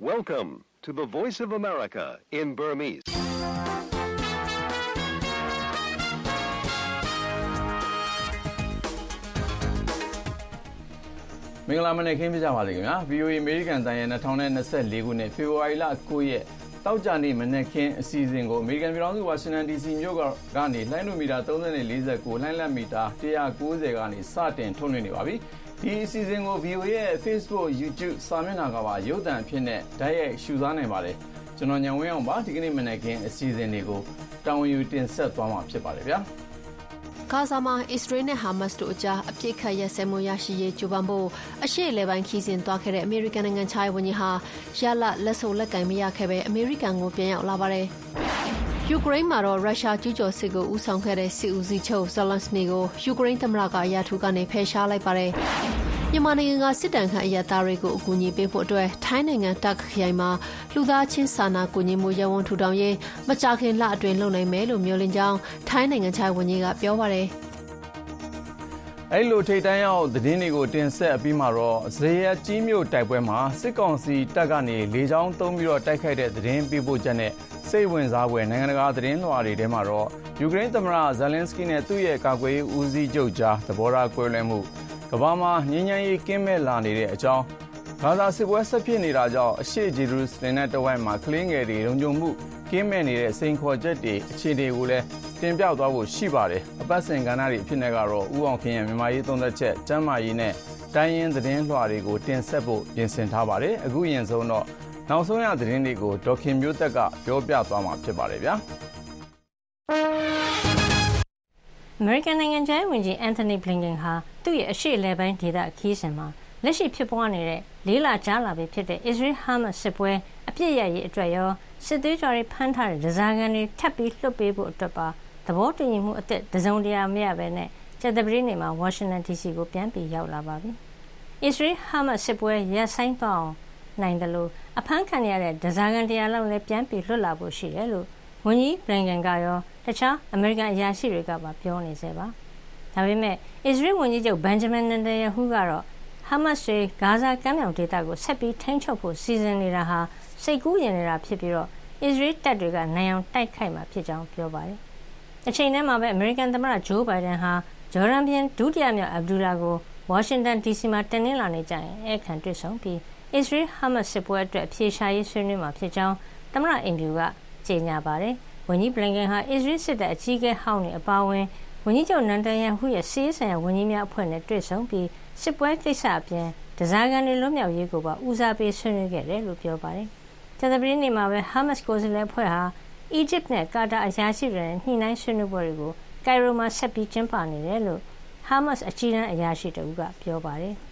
Welcome to the Voice of America in Burmese. ။မင်္ဂလာမနက်ခင်းပြကြပါလိမ့်ခင်ဗျာ။ VOA American တန်ရဲ့2024ခုနှစ်ဖေဖော်ဝါရီလ9ရက်တောက်ကြနေ့မနက်ခင်းအစီအစဉ်ကို American ပြည်ထောင်စု Washington DC မြို့ကနေလိုင်းနိုမီတာ30နဲ့49လိုင်းလက်မီတာ190ကနေစတင်ထုတ်လွှင့်နေပါပြီ။ ဒီအစီအစဉ်ကို VOA ရဲ့ Facebook, YouTube စာမျက်နှာကပါရုပ်သံအဖြစ်နဲ့တိုက်ရိုက်ရှုစားနိုင်ပါတယ်။ကျွန်တော်ညံဝင်းအောင်ပါဒီကနေ့မနက်ခင်းအစီအစဉ်တွေကိုတာဝန်ယူတင်ဆက်သွားမှာဖြစ်ပါတယ်ဗျာ။ဂါဇာမှာအစ္စရေးနဲ့ဟာမတ်စ်တို့အကြားအပြစ်ခတ်ရစဲမှုရရှိရေးကြိုးပမ်းဖို့အရှိလေပိုင်းခီးစဉ်သွားခဲ့တဲ့အမေရိကန်နိုင်ငံခြားရေးဝန်ကြီးဟာရလလက်ဆုံလက်ကင်မရခဲ့ပဲအမေရိကန်ကိုပြန်ရောက်လာပါတယ်။ ယူကရိန်းမှာတော့ရုရှားကျူးကျော်စစ်ကိုဦးဆောင်ခဲ့တဲ့စစ်ဦးစီးချုပ်ဇလန်စနီကိုယူကရိန်းသမ္မတကရာထူးကနေဖယ်ရှားလိုက်ပါတယ်။မြန်မာနိုင်ငံကစစ်တမ်းခန့်အရသားတွေကိုအကူအညီပေးဖို့အတွက်ထိုင်းနိုင်ငံတက်ခရိုင်မှာလူသားချင်းစာနာကူညီမှုရဝန်ထူထောင်ရေးမကြာခင်လအတွင်းလုပ်နိုင်မယ်လို့မျှော်လင့်ကြောင်းထိုင်းနိုင်ငံခြားဝန်ကြီးကပြောပါတယ်။ အဲ့လိုထိတ်တန်းရောက်သတင်းတွေကိုတင်ဆက်အပြီးမှာတော့ဇေယျကြီးမြို့တိုက်ပွဲမှာစစ်ကောင်စီတပ်ကနေလေကြောင်းသုံးပြီးတော့တိုက်ခိုက်တဲ့သတင်းပေးပို့ချက်နဲ့စိတ်ဝင်စားဖွယ်နိုင်ငံတကာသတင်းလွှာတွေထဲမှာတော့ယူကရိန်းသမ္မတဇယ်လင်စကီနဲ့သူ့ရဲ့ကာကွယ်ရေးဦးစီးချုပ်ကြားသဘောထားကွဲလွဲမှုကမ္ဘာမှာငြိမ်းချမ်းရေးကင်းမဲ့လာနေတဲ့အကြောင်း ဂါဇာစစ်ပွဲဆက်ဖြစ်နေတာကြောင့် အရှေ့ဂျေရုဆလင်နဲ့ တဝိုက်မှာ ကလင်းငယ်တွေ လုံခြုံမှုကင်းမဲ့နေတဲ့ စိန်ခေါ်ချက်တွေ အခြေအနေကိုလည်း တင်ပြသွားဖို့ ရှိပါတယ် အပတ်စဉ်ကဏ္ဍတွေ အဖြစ်နဲ့ကတော့ဥအောင်ခင်ရဲ့ မြန်မာရေး သုံးသက်ချက် ကျမ်းမာရေးနဲ့ တိုင်းရင်းသတင်းလွှာတွေကို တင်ဆက်ဖို့ ပြင်ဆင်ထားပါတယ် အခုရင်ဆုံးတော့ နောက်ဆုံးရ သတင်းတွေကို ဒေါက်ခင်မျိုးသက်က ပြောပြသွားမှာ ဖြစ်ပါတယ်ဗျာအမေရိကန် နိုင်ငံခြားရေးဝန်ကြီးအန်ထိုနီဘလင်ကန်ဟာ သူ့ရဲ့ အရှေ့အလယ်ပိုင်းဒေသခီးစဉ်မှာ လက်ရှိဖြစ်ပွားနေတဲ့လေးလကြာလာပြီဖြစ်တဲ့အစ္စရေးဟာမတ်စစ်ပွဲအပြစ်ရရေးအတွက်ရောစစ်သွေးကြွတွေဖမ်းထားတဲ့ဒဇာကန်တွေထပ်ပြီးလွှတ်ပေးဖို့အတွက်ပါသဘောတူညီမှုအသစ်တစုံတရာမရဘဲနဲ့ကျက်တပရီနေမှာဝါရှင်တန် DC ကိုပြန်ပြီးရောက်လာပါပြီ။အစ္စရေးဟာမတ်စစ်ပွဲရပ်ဆိုင်းသွားအောင်နိုင်တယ်လို့အဖမ်းခံရတဲ့ဒဇာကန်တရားလောက်လည်းပြန်ပြီးလွတ်လာဖို့ရှိတယ်လို့ဝန်ကြီးဘလင်ကန်ကရောတခြားအမေရိကန်အရာရှိတွေကပါပြောနေစေပါဒါပေမဲ့အစ္စရေးဝန်ကြီးချုပ်ဘန်ဂျမင်နန်တယာဟူကတော့ ဟာမတ်စ်ဂါဇာကမ်းမြောင်ဒေသကိုဆက်ပြီးထိန်းချုပ်ဖို့စီစဉ်နေတာဟာစိတ်ကူးရင်နေတာဖြစ်ပြီးတော့အစ္စရေးတပ်တွေကနိုင်အောင်တိုက်ခိုက်မှာဖြစ်ကြောင်းပြောပါတယ်။အချိန်တည်းမှာပဲအမေရိကန်သမ္မတဂျိုးဘိုင်ဒန်ဟာဂျော်ဒန်ပြည်ဒုတိယမြောက်အဗ်ဒူလာကိုဝါရှင်တန် DC မှာတင်းနှင်းလာနေကြရင်အဲခံတွေ့ဆုံပြီးအစ္စရေး-ဟာမတ်စ်စစ်ပွဲအတွက်အဖြေရှာရေးဆွေးနွေးမှာဖြစ်ကြောင်းသမ္မတအိမ်ဖြူကကြေညာပါတယ်။ဝန်ကြီးဘလင်ကန်ဟာအစ္စရေးစစ်တပ်အကြီးအကဲဟောင်းတွေအပါအဝင်ဝန်ကြီးချုပ်နန်တန်ယာဟုရဲ့စစ်ရေးဆိုင်ရာဝန်ကြီးများအဖွဲ့နဲ့တွေ့ဆုံပြီး စစ်ပွဲကိစ္စအပြင်ဓားစာခံတွေလွတ်မြောက်ရေးကိုပါဦးစားပေးဆွေးနွေးခဲ့တယ်လို့ပြောပါတယ်။ကြာသပတေးနေ့မှာပဲဟာမတ်စ်ကိုယ်စားလှယ်အဖွဲ့ဟာအီဂျစ်နဲ့ကာတာအရာရှိတွေနဲ့ညှိနှိုင်းဆွေးနွေးပွဲတွေကိုကိုင်ရိုမှာဆက်ပြီးကျင်းပနေတယ်လို့ဟာမတ်စ်အကြီးတန်းအရာရှိတဦးကပြောပါတယ်။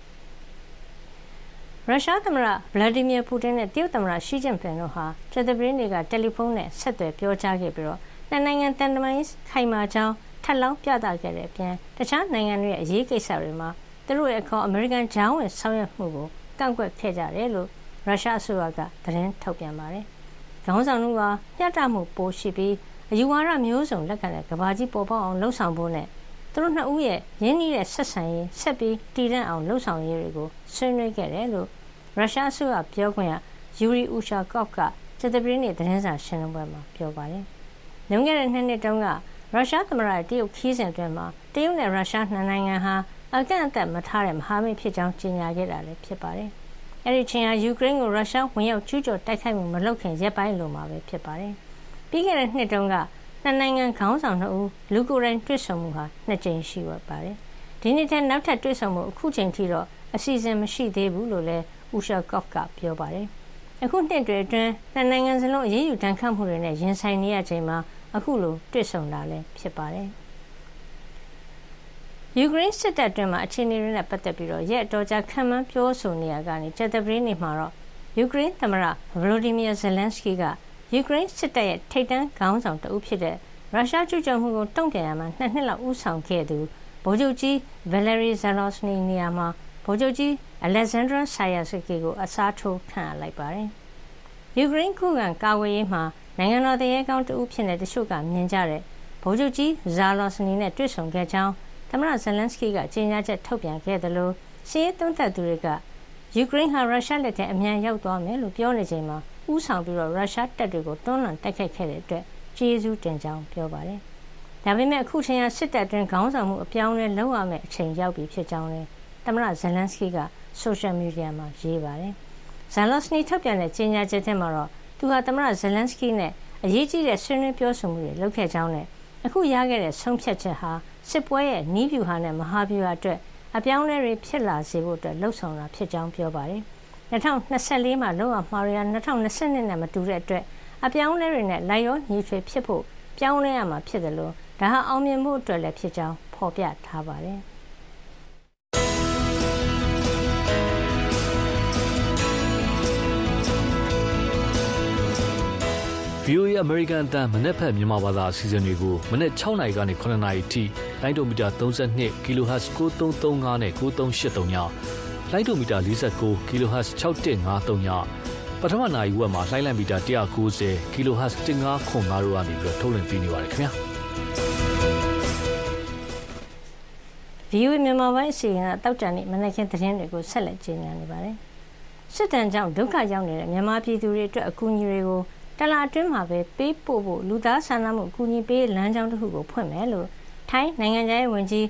ရုရှားသမ္မတဗလာဒီမီယာပူတင်နဲ့တရုတ်သမ္မတရှီကျင့်ပင်တို့ဟာကြာသပတေးနေ့ကတယ်လီဖုန်းနဲ့ဆက်သွယ်ပြောကြားခဲ့ပြီးနှစ်နိုင်ငံသံတမန်ရေးခိုင်မာကြောင်းထပ်လောင်းပြသခဲ့တဲ့အပြင်တခြားနိုင်ငံတွေရဲ့အရေးကိစ္စတွေမှာ သူတို့ရဲ့အခေါ်အမေရိကန်ဂျောင်းဝင်ဆောင်ရွက်မှုကိုကန့်ကွက်ခဲ့ကြတယ်လို့ရုရှားအစိုးရကသတင်းထုတ်ပြန်ပါတယ်။ခေါင်းဆောင်တို့ကမျှတမှုပိုရှိပြီးအယူဝါဒမျိုးစုံလက်ခံတဲ့ကဘာကြီးပေါ်ပေါက်အောင်လှုံ့ဆော်ဖို့နဲ့သူတို့နှစ်ဦးရဲ့ရင်းနှီးတဲ့ဆက်ဆံရေးဆက်ပြီးတည်တံ့အောင်လှုံ့ဆော်ရေးတွေကိုဆွေးနွေးခဲ့တယ်လို့ရုရှားအစိုးရပြောခွင့်ရယူရီဥရှာကော့ကစစ်တပင်းနေ့သတင်းစာရှင်းလင်းပွဲမှာပြောပါတယ်။လွန်ခဲ့တဲ့နှစ်နှစ်တုန်းကရုရှားသမ္မတတရုတ်ခီးစဉ်အတွင်းမှာတရုတ်နဲ့ရုရှားနှစ်နိုင်ငံဟာ အကန့်အသတ်မထားတဲ့မဟာမိတ်ဖြစ်ကြောင်းကြေညာခဲ့တာလည်းဖြစ်ပါတယ်။အဲဒီချိန်ဟာယူကရိန်းကိုရုရှားဝင်ရောက်ကျူးကျော်တိုက်ခိုက်မှုမလုပ်ခင်ရက်ပိုင်းလိုမှာပဲဖြစ်ပါတယ်။ပြီးခဲ့တဲ့နှစ်တုန်းကနှစ်နိုင်ငံခေါင်းဆောင်နှစ်ဦးလူကိုယ်တိုင်တွေ့ဆုံမှုဟာနှစ်ကြိမ်ရှိခဲ့ပါတယ်။ဒီနှစ်ထဲနောက်ထပ်တွေ့ဆုံမှုအခုချိန်ထိတော့အစီအစဉ်မရှိသေးဘူးလို့လည်းဦးရှာကော့ကပြောပါတယ်။အခုနှစ်တွေအတွင်းနှစ်နိုင်ငံစလုံးအရေးယူတန်းခတ်မှုတွေနဲ့ရင်ဆိုင်နေရချိန်မှာအခုလိုတွေ့ဆုံတာလည်းဖြစ်ပါတယ်။ ယူကရိန်းစစ်တပ်အတွင်းမှာအခြေအနေတွေနဲ့ပတ်သက်ပြီးတော့ရက်အတော်ကြာခံမှန်းပြောဆိုနေရကနေကြာသပတေးနေ့မှာတော့ယူကရိန်းသမ္မတဗလိုဒီမီယာဇယ်လန်စကီကယူကရိန်းစစ်တပ်ရဲ့ထိပ်တန်းခေါင်းဆောင်တဦးဖြစ်တဲ့ရုရှားကျူးကျော်မှုကိုတုံ့ပြန်ရမှာနှစ်နှစ်လောက်ဦးဆောင်ခဲ့သူဗိုလ်ချုပ်ကြီးဗယ်လရီဇာလော့စနီနေရာမှာဗိုလ်ချုပ်ကြီးအလက်ဇန်ဒရာဆာယာစကီကိုအစားထိုးခန့်အပ်လိုက်ပါတယ်။ယူကရိန်းခုခံကာကွယ်ရေးမှာနိုင်ငံတော်တရေကောင်းတဦးဖြစ်တဲ့တချို့ကမြင်ကြတဲ့ဗိုလ်ချုပ်ကြီးဇာလော့စနီနဲ့တွေ့ဆုံခဲ့ကြောင်း သမ္မတဇလန်စကီကကြေညာချက်ထုတ်ပြန်ခဲ့တယ်လို့စီးရီးသုံးသပ်သူတွေကယူယူကရိန်းဟာရုရှားလက်ထဲအမြန်ရောက်သွားမယ်လို့ပြောနေချိန်မှာဦးဆောင်ပြီးရုရှားတပ်တွေကိုတွန်းလှန်တိုက်ခိုက်ခဲ့တဲ့အတွက်ကျေးဇူးတင်ကြောင်းပြောပါတယ်။ဒါပေမဲ့အခုချိန်ဟာစစ်တပ်တွင်းခေါင်းဆောင်မှုအပြောင်းအလဲလုပ်ရမယ့်အချိန်ရောက်ပြီဖြစ်ကြောင်းလည်းသမ္မတဇလန်စကီကဆိုရှယ်မီဒီယာမှာရေးပါတယ်။ဇန်လော့စနီထုတ်ပြန်တဲ့ကြေညာချက်ထဲမှာတော့သူဟာသမ္မတဇလန်စကီနဲ့အရေးကြီးတဲ့ဆွေးနွေးပြောဆိုမှုတွေလုပ်ခဲ့ကြောင်းနဲ့အခုရခဲ့တဲ့ဆုံးဖြတ်ချက်ဟာ စစ်ပွဲရဲ့နီးဗျူဟာနဲ့မဟာဗျူဟာအတွက်အပြောင်းလဲတွေဖြစ်လာစေဖို့အတွက်လှုံ့ဆော်တာဖြစ်ကြောင်းပြောပါတယ်။2024မှာလောက်အောင်မှာရီယာ2022နဲ့မတူတဲ့အတွက်အပြောင်းလဲတွေနဲ့လိုက်ရောညီထွေဖြစ်ဖို့ပြောင်းလဲရမှာဖြစ်တယ်လို့ဒါဟာအောင်မြင်မှုအတွက်လည်းဖြစ်ကြောင်းဖော်ပြထားပါတယ်။ VOA American အတန်းမနေ့ဖက်မြန်မာဘာသာအစီအစဉ်တွေကိုမနေ့6နာရီကနေ9နာရီထိလိုင်းဒိုမီတာ32 kHz 9335နဲ့9383ညလိုင်းဒိုမီတာ49 kHz 6153ညပထမနာရီဝက်မှာလိုင်းလံမီတာ190 kHz 1505တို့ကနေပြီးတော့ထုတ်လွှင့်ပေးနေပါတယ်ခင်ဗျာ VOA မြန်မာပိုင်းအစီအစဉ်ကတောက်ကြနေမနေ့ကသတင်းတွေကိုဆက်လက်ကြေညာနေပါတယ်စစ်တမ်းကြောင့်ဒုက္ခရောက်နေတဲ့မြန်မာပြည်သူတွေအတွက်အကူအညီတွေကို တလအတွင်းမှာပဲပေးပို့ဖို့လူသားစာနာမှုအကူအညီပေးလမ်းကြောင်းတစ်ခုကိုဖွင့်မယ်လို့ထိုင်းနိုင်ငံရေးဝန်ကြီး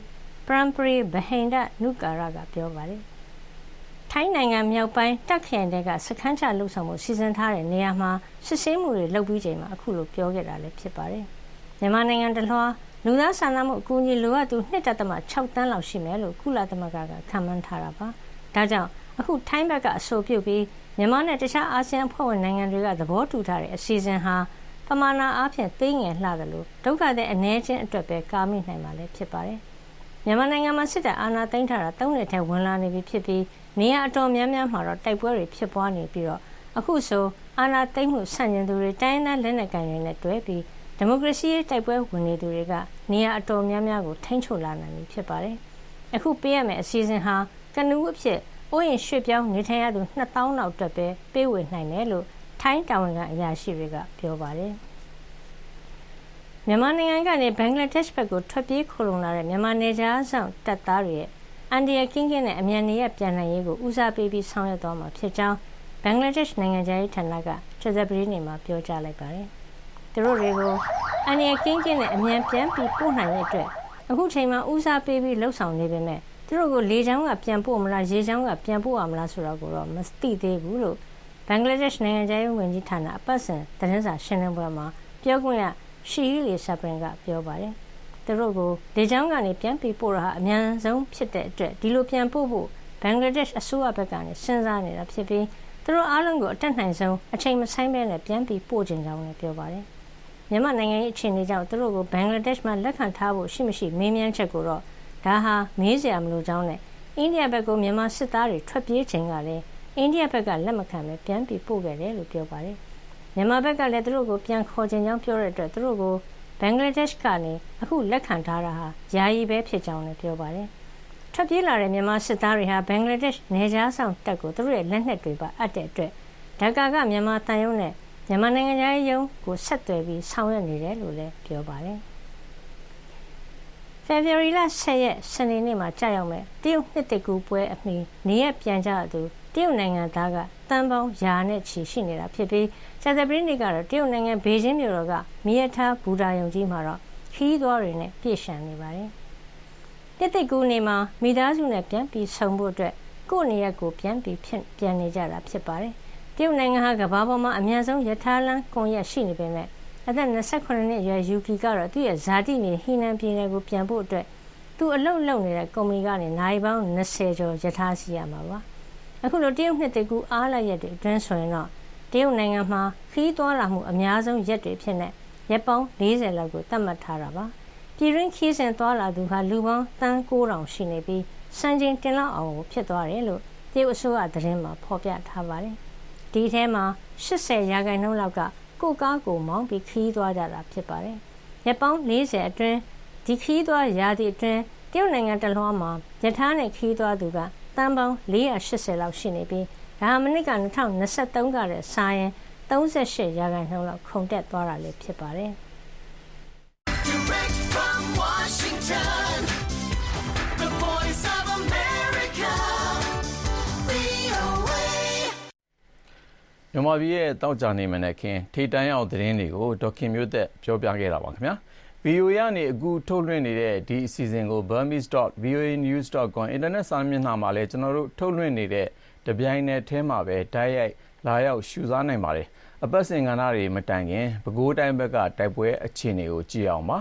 ပရမ်ပရီဘဟိန္ဒနုကာရကပြောပါတယ်။ထိုင်းနိုင်ငံမြောက်ပိုင်းတက်ခရိုင်တွေကစခန်းချလှုပ်ဆောင်မှုစီစဉ်ထားတဲ့နေရာမှာစစ်ဆေးမှုတွေလုပ်ပြီးချိန်မှာအခုလိုပြောခဲ့တာလည်းဖြစ်ပါတယ်။မြန်မာနိုင်ငံတလွှာလူသားစာနာမှုအကူအညီလိုအပ်သူ1.6တန်းလောက်ရှိမယ်လို့ကုလသမဂ္ဂကခန့်မှန်းထားတာပါ။ဒါကြောင့်အခုထိုင်းဘက်ကအဆိုပြုပြီး မြန်မာနဲ့တခြားအာဆီယံအဖွဲ့ဝင်နိုင်ငံတွေကသဘောတူထားတဲ့အစီအစဉ်ဟာပမာဏအားဖြင့်သေးငယ်လှတယ်လို့ဒုက္ခတဲ့အနေချင်းအတွက်ပဲကာမိနိုင်မှာလည်းဖြစ်ပါတယ်။မြန်မာနိုင်ငံမှာစစ်တပ်အာဏာသိမ်းထားတာ၃နှစ်ထဲဝင်လာနေပြီဖြစ်ပြီးနေရာအတော်များများမှာတော့တိုက်ပွဲတွေဖြစ်ပွားနေပြီးတော့အခုဆိုအာဏာသိမ်းမှုဆန့်ကျင်သူတွေတိုင်းဒေသလက်နက်ကိုင်တွေနဲ့တွဲပြီးဒီမိုကရေစီရေးတိုက်ပွဲဝင်နေသူတွေကနေရာအတော်များများကိုထိန်းချုပ်လာနိုင်ပြီဖြစ်ပါတယ်။အခုပေးရမယ့်အစီအစဉ်ဟာကနဦးအဖြစ် အိုးရင်ရွှေ့ပြောင်းနေထိုင်ရသူ2000လောက်အတွက်ပဲပေးဝေနိုင်တယ်လို့ထိုင်းတာဝန်ခံအရာရှိတွေကပြောပါတယ်မြန်မာနိုင်ငံကနေဘင်္ဂလားဒေ့ရှ်ဘက်ကိုထွက်ပြေးခိုလုံလာတဲ့မြန်မာနေကြားဆောင်တပ်သားတွေရဲ့အန်ဒီယာကင်းကင်းနဲ့အမြန်နေရပြန်နိုင်ရေးကိုဦးစားပေးပြီးဆောင်ရွက်သွားမှာဖြစ်ကြောင်းဘင်္ဂလားဒေ့ရှ်နိုင်ငံသားရေးဌာနကချက်ဇပရီနေမှာပြောကြားလိုက်ပါတယ်။သူတို့တွေကိုအန်ဒီယာကင်းကင်းနဲ့အမြန်ပြန်ပြီးပို့နိုင်တဲ့အတွက်အခုချိန်မှာဦးစားပေးပြီးလှုပ်ဆောင်နေပေမဲ့ သူတို့ကိုလေကြောင်းကပြန်ပို့မလားရေကြောင်းကပြန်ပို့ရမလားဆိုတာကိုတော့မသိသေးဘူးလို့ဘင်္ဂလားဒေ့ရှ်နိုင်ငံသားရေးဝန်ကြီးဌာနအပတ်စဉ်သတင်းစာရှင်းလင်းပွဲမှာပြောခွင့်ရရှီရီလီဆပ်ပရင်ကပြောပါတယ်။သူတို့ကိုလေကြောင်းကနေပြန်ပြီးပို့တာဟာအများဆုံးဖြစ်တဲ့အတွက်ဒီလိုပြန်ပို့ဖို့ဘင်္ဂလားဒေ့ရှ်အစိုးရဘက်ကနေစဉ်းစားနေတာဖြစ်ပြီးသူတို့အားလုံးကိုအတက်နိုင်ဆုံးအချိန်မဆိုင်ဘဲနဲ့ပြန်ပြီးပို့ခြင်းကြောင်းလည်းပြောပါတယ်။မြန်မာနိုင်ငံရဲ့အခြေအနေကြောင့်သူတို့ကိုဘင်္ဂလားဒေ့ရှ်မှာလက်ခံထားဖို့ရှိမရှိမေးမြန်းချက်ကိုတော့ ဒါဟာမေးစရာမလိုကြောင်းနဲ့အိန္ဒိယဘက်ကိုမြန်မာစစ်သားတွေထွက်ပြေးချိန်ကလည်းအိန္ဒိယဘက်ကလက်မခံပဲပြန်ပြီးပို့ခဲ့တယ်လို့ပြောပါတယ်။မြန်မာဘက်ကလည်းသူတို့ကိုပြန်ခေါ်ချင်ကြောင်းပြောတဲ့အတွက်သူတို့ကိုဘင်္ဂလားဒေ့ရှ်ကနေအခုလက်ခံထားတာဟာယာယီပဲဖြစ်ကြောင်းလည်းပြောပါတယ်။ထွက်ပြေးလာတဲ့မြန်မာစစ်သားတွေဟာဘင်္ဂလားဒေ့ရှ်နေကြားဆောင်တပ်ကိုသူတို့ရဲ့လက်နက်တွေပါအပ်တဲ့အတွက်ဒါကာကမြန်မာတန်ယုံနဲ့မြန်မာနိုင်ငံသားရုံးကိုဆက်သွယ်ပြီးဆောင်ရွက်နေတယ်လို့လည်းပြောပါတယ်။ ဖေဖော်ဝါရီလ10ရက်စနေနေ့မှာကြာရောက်မဲ့တရုတ်နှစ်တကူပွဲအမီနေရပြန်ကြသူတရုတ်နိုင်ငံသားကတန်ပေါင်းယာနဲ့ချီရှိနေတာဖြစ်ပြီးဇာတပရိနိကတော့တရုတ်နိုင်ငံဘေကျင်းမြို့တော်ကမီယထာဘူဒါယုံကြီးမှာတော့ခီးသွားတွေနဲ့ပြည့်ရှံနေပါတယ်။တစ်တကူနေမှာမိသားစုနဲ့ပြန်ပြီးဆုံဖို့အတွက်ကိုယ့်နေရက်ကိုပြန်ပြီးဖြစ်ပြန်နေကြတာဖြစ်ပါတယ်။တရုတ်နိုင်ငံဟာကမ္ဘာပေါ်မှာအများဆုံးယထာလန်းကွန်ရက်ရှိနေပေမဲ့ အသက်28နှစ်အရွယ်ယူကီကတော့သူ့ရဲ့ဇာတိမြေဟီနန်ပြည်နယ်ကိုပြန်ဖို့အတွက်သူအလုပ်လုပ်နေတဲ့ကုမ္ပဏီကနေနိုင်ပေါင်း20ကျော်ယထာစီရမှာပါအခုလိုတရုတ်နှစ်တကူအားလိုက်ရက်တွေအတွင်းဆိုရင်တော့တရုတ်နိုင်ငံမှာခီးသွားလာမှုအများဆုံးရက်တွေဖြစ်နေရက်ပေါင်း40လောက်ကိုသတ်မှတ်ထားတာပါပြည်ရင်းခီးစဉ်သွားလာသူဟာလူပေါင်းတန်း9000ရှိနေပြီးစံချိန်တင်လောက်အောင်ကိုဖြစ်သွားတယ်လို့တရုတ်အစိုးရသတင်းမှာဖော်ပြထားပါတယ်ဒီထဲမှာ80ရာခိုင်နှုန်းလောက်က ကိုကားကိုမောင်းပြီးခီးသွားကြတာဖြစ်ပါတယ်။ရက်ပေါင်း40အတွင်းဒီခီးသွားရာသီအတွင်းတရုတ်နိုင်ငံတလွှားမှာယထာနဲ့ခီးသွားသူကတန်ပေါင်း480လောက်ရှိနေပြီးဒါမနစ်က2023ကတဲ့စာရင်38ရာခိုင်နှုန်းလောက်ခုန်တက်သွားတာလည်းဖြစ်ပါတယ်။ Direct from Washington မြန်မာပြည်ရဲ့တောက်ကြနေမနဲ့ခင်ထိတန်းရောက်သတင်းတွေကိုဒေါခင်မျိုးသက်ပြောပြခဲ့တာပါခင်ဗျာ VOA ကနေအခုထုတ်လွှင့်နေတဲ့ဒီအစီအစဉ်ကို burmese.voanews.com အင်တာနက်စာမျက်နှာမှာလည်းကျွန်တော်တို့ထုတ်လွှင့်နေတဲ့တပြိုင်နက်တည်းမှာပဲတိုက်ရိုက်လာရောက်ရှုစားနိုင်ပါတယ်အပတ်စဉ်ကဏ္ဍတွေမတိုင်ခင်ပဲခူးတိုင်းဘက်ကတိုက်ပွဲအခြေအနေကိုကြည့်အောင်ပါ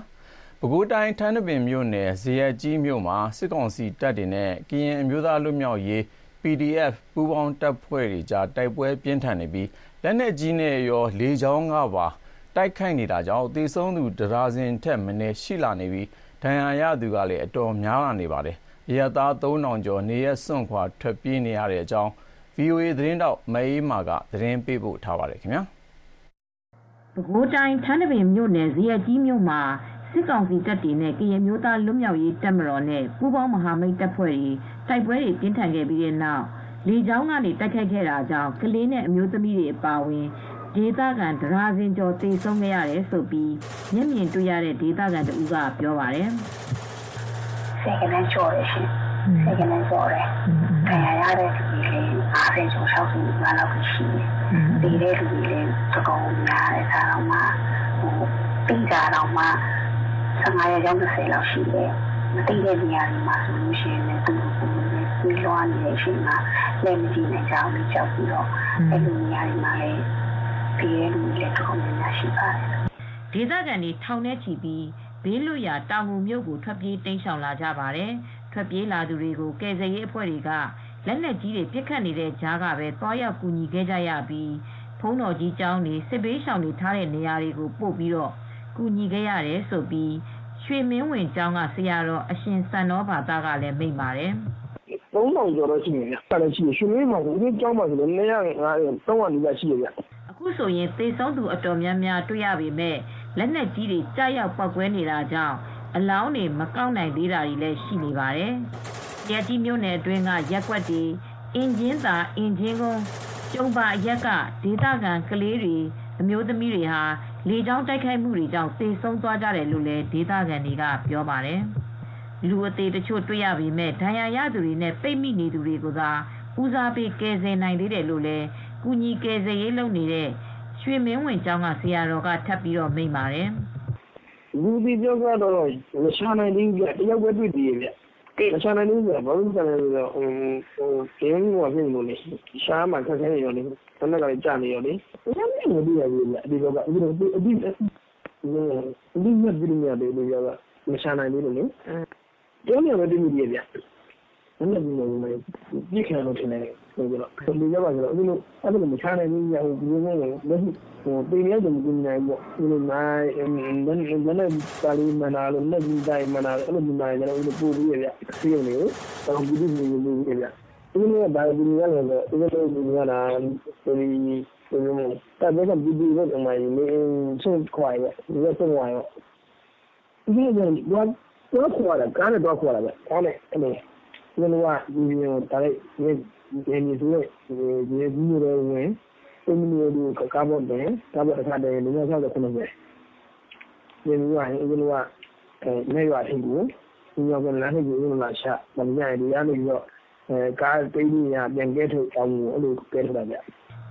ပဲခူးတိုင်းထန်းတပင်မြို့နယ်ဇရက်ကြီးမြို့မှာစစ်ကောင်စီတပ်တွေနဲ့ကရင်အမျိုးသားလူမျိုးရေး PDF ပူးပေါင်းတပ်ဖွဲ့တွေကြား တိုက်ပွဲပြင်းထန်နေပြီး လက်နက်ကြီးနဲ့ရော လေကြောင်းကပါ တိုက်ခိုက်နေတာကြောင့် သေဆုံးသူ တဒါဇင်ထက်မနည်း ရှိလာနေပြီး ဒဏ်ရာရသူကလည်း အတော်များလာနေပါတယ်။ရဲသား3000ကျော် နေရစွန့်ခွာ ထွက်ပြေးနေရတဲ့အကြောင်း VOA သတင်းတောက်မအေးမာက သတင်းပေးပို့ထားပါတယ်ခင်ဗျာ။ပဲခူးတိုင်း ထန်းတပင်မြို့နယ် ဇရက်ကြီးမြို့မှာ စစ်ကောင်စီတပ်တွေနဲ့ကရင်မျိုးသားလွတ်မြောက်ရေးတပ်မတော်နဲ့ပူးပေါင်းမဟာမိတ်တပ်ဖွဲ့တွေတိုက်ပွဲတွေပြင်းထန်ခဲ့ပြီးတဲ့နောက်လေကြောင်းကနေတိုက်ခိုက်ခဲ့တာကြောင့်ကလေးနဲ့အမျိုးသမီးတွေအပါအဝင်ဒေသခံဒရာစင်ကျော်သေဆုံးခဲ့ရတယ်လို့မျက်မြင်တွေ့ရတဲ့ဒေသခံတဦးကပြောပါတယ်။ဆယ်ကနန်းကျော်တယ်ရှင်။ဆယ်ကနန်းကျော်တယ်။ခံရရတဲ့လူတွေလည်း50ကျော်60ကျော်လောက်ရှိတယ်။ဒီတဲ့လူတွေလည်းသကောင်းများတဲ့ဆာတော့မှဟိုပြီးတာတော့မှ 15ရက်ကျောင်း30လောက်ရှိတယ်။မသိတဲ့နေရာတွေမှာဆိုလို့ရှိရင်လည်းသူ့ကိုယ်ကိုယ်ပြီးလွှားနေတဲ့အချိန်မှာလည်းမကြည့်နိုင်ကြဘူးကြောက်ပြီးတော့အဲ့လိုနေရာတွေမှာလည်းပြေးလူတွေလည်းတော်တော်များများရှိပါတယ်။ဒေသခံတွေထောင်ထဲချီပြီးဘေးလွတ်ရာတောင်ငူမြို့ကိုထွက်ပြေးတိမ်းရှောင်လာကြပါတယ်။ထွက်ပြေးလာသူတွေကိုကယ်ဆယ်ရေးအဖွဲ့တွေကလက်နက်ကြီးတွေပစ်ခတ်နေတဲ့ကြားကပဲတွားရောက်ကူညီခဲ့ကြရပြီးဖုံးတော်ကြီးကျောင်းတွေစစ်ဘေးရှောင်တွေထားတဲ့နေရာတွေကိုပို့ပြီးတော့ကူညီခဲ့ရတယ်ဆိုပြီး ရွှေမင်းဝင်ကျောင်းကဆရာတော်အရှင်စံတော်ဘာသာကလည်းမိန့်ပါတယ်။3000ကျော်တော့ရှိနေဗျ။အဲ့ဒါရှိရွှေမင်းမှာဒီကျောင်းမှာဆိုတော့250 300နီးပါးရှိရဗျ။အခုဆိုရင်သေဆုံးသူအတော်များများတွေ့ရပေမဲ့လက်နက်ကြီးတွေကြားရောက်ပောက်ကွဲနေတာကြောင့်အလောင်းတွေမကောက်နိုင်သေးတာတွေလည်းရှိနေပါတယ်။ရက်ကြီးမြို့နယ်အတွင်းကရက်ွက်တွေအင်ဂျင်သာအင်ဂျင်ကုန်းကျုံပါရက်ကဒေသခံကလေးတွေအမျိုးသမီးတွေဟာ လေကြောင်းတိုက်ခိုက်မှုတွေကြောင့်သေဆုံးသွားကြတယ်လို့လည်းဒေသခံတွေကပြောပါတယ်။လူအသေးတချို့တွေ့ရပေမဲ့ဒဏ်ရာရသူတွေနဲ့ပိတ်မိနေသူတွေကိုသာဦးစားပေးကယ်ဆယ်နိုင်သေးတယ်လို့လည်းကုညီကယ်ဆယ်ရေးလုပ်နေတဲ့ရွှေမင်းဝင်ကျောင်းကဆရာတော်ကထပ်ပြီးတော့မိန့်ပါတယ်။လူဒီပြောကတော့မရှာနိုင်သေးဘူးဗျတယောက်ပဲတွေ့သေးရဲ့ဗျမရှာနိုင်သေးဘူးဗျဘာလို့ရှာနိုင်လဲဆိုတော့ဟိုဟိုကျင်းကဖြစ်လို့လေရှားမှခက်ခဲနေရောလေ ဆန္ဒကလည်းကြာနေရောလေဘယ်နဲ့မသိရဘူးဗျဒီတော့အခုတော့အဒီအဒီအဒီမြတ်ပြည်မြတ်တွေလို့ပြောတာမရှာနိုင်သေးလို့လေကျောင်းရမယ်တည်မိရဲ့ဗျဘယ်နဲ့ဒီလိုလဲပြည့်ခံလို့ထင်တယ်ဆိုတော့ဒီကြပါဆိုတော့အခုလိုအဲ့လိုမချနိုင်ဘူးရဟိုဒီလိုမျိုးလက်ရှိဟိုပြည်ရဲတယ်မကူနိုင်ဘူးဒီလိုနိုင်ဘယ်ဘယ်နဲ့ပါလီမနာလို့လက်ပြီးတိုင်းမနာလို့အဲ့လိုနိုင်တယ်လို့ပို့ပြီးရပြစီးရုံနေတော့ဘူးဒီလိုမျိုးရပြဒီလိုဘာဒီလိုရလဲဒီလိုဒီလိုရတာဒီဒီလိုတပ်ဘက်ကပြည်ပြည်ဘက်ကမှနေ ဆုံးခွာရဒီလိုဆုံးခွာရဒီလိုတော့တော့ခွာတာကားနဲ့တော့ခွာတာပဲကောင်းတယ်အဲ့လိုကျွန်တော်ကဒီလိုဒါလိုက်ဒီဒီဒီဆိုရင်ဒီဒီမျိုးတွေဝင်အင်းမျိုးတွေကားပေါ်တယ်ကားပေါ်တစ်ခါတည်းလူမျိုးဆောက်တဲ့ခုနကဒီမျိုးကအဲ့ဒီလိုကအဲ နေရွာထိကိုဒီမျိုးကလမ်းထိကိုဝင်လာရှာမမြင်ရဒီရနေပြီးတော့အဲကားတိတ်ကြီးရပြန်ကဲထုတ်အောင်အဲ့လိုကဲထုတ်တာဗျ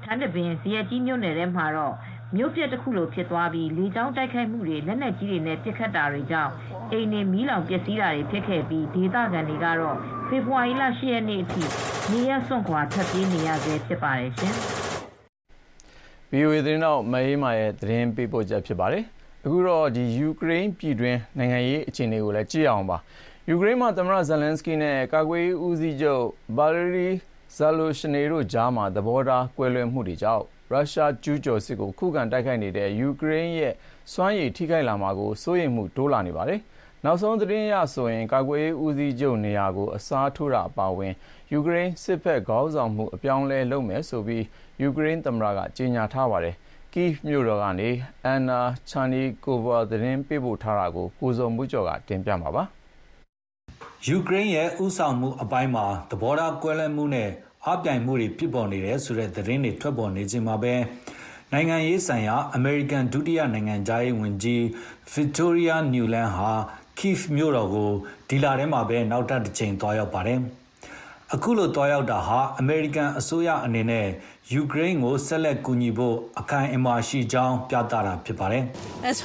ထန်းတပင်ဇီယကြီးမြို့နယ်ထဲမှာတော့မြို့ပြတစ်ခုလိုဖြစ်သွားပြီးလေကြောင်းတိုက်ခိုက်မှုတွေလက်နက်ကြီးတွေနဲ့ပစ်ခတ်တာတွေကြောင့်အိမ်တွေမီးလောင်ပျက်စီးတာတွေဖြစ်ခဲ့ပြီးဒေသခံတွေကတော့ဖေဖော်ဝါရီလ10ရက်နေ့အထိနေရစွန့်ခွာထွက်ပြေးနေရဆဲဖြစ်ပါတယ်ရှင်။ VOA သတင်းတော့မအေးမာရဲ့သတင်းပေးပို့ချက်ဖြစ်ပါတယ်။အခုတော့ဒီယူကရိန်းပြည်တွင်းနိုင်ငံရေးအခြေအနေကိုလည်းကြည့်အောင်ပါ။ ယူကရိန်းမှာ သမ္မတဇယ်လန်စကီနဲ့ ကာကွယ်ရေးဦးစီးချုပ်ဘာလရီဇာလိုရှနေတို့ကြားမှာ သဘောထား ကွဲလွဲမှုတွေကြောင့် ရုရှားကျူးကျော်စစ်ကို ခုခံတိုက်ခိုက်နေတဲ့ ယူကရိန်းရဲ့ စွမ်းရည် ထိခိုက်လာမှာကို စိုးရိမ်မှု တိုးလာနေပါတယ်။နောက်ဆုံးသတင်းအရဆိုရင် ကာကွယ်ရေးဦးစီးချုပ်နေရာကို အစားထိုးတာ အပါအဝင် ယူကရိန်း စစ်ဘက်ခေါင်းဆောင်မှု အပြောင်းအလဲ လုပ်မယ်ဆိုပြီး ယူကရိန်းသမ္မတက ကြေညာထားပါတယ်။ကိဗ်မြို့တော်ကနေအန်နာချာနီကိုဗာသတင်းပေးပို့ထားတာကို ကိုဇော်မှုကျော်က တင်ပြမှာပါ။ ယူကရိန်းရဲ့ဥဆောင်မှုအပိုင်းမှာ သဘောထားကွဲလွဲမှုနဲ့ အားပြိုင်မှုတွေ ဖြစ်ပေါ်နေတယ်ဆိုတဲ့ သတင်းတွေ ထွက်ပေါ်နေချိန်မှာပဲ နိုင်ငံရေးဆိုင်ရာ အမေရိကန် ဒုတိယနိုင်ငံခြားရေးဝန်ကြီး Victoria Nuland ဟာ Kyiv မြို့တော်ကို ဒီလထဲမှာပဲ နောက်ထပ်တစ်ကြိမ် သွားရောက်ပါတယ်။အခုလို သွားရောက်တာဟာ အမေရိကန်အစိုးရအနေနဲ့ ယူကရိန်းကို ဆက်လက်ကူညီဖို့ အခိုင်အမာရှိကြောင်း ပြသတာဖြစ်ပါတယ်။ As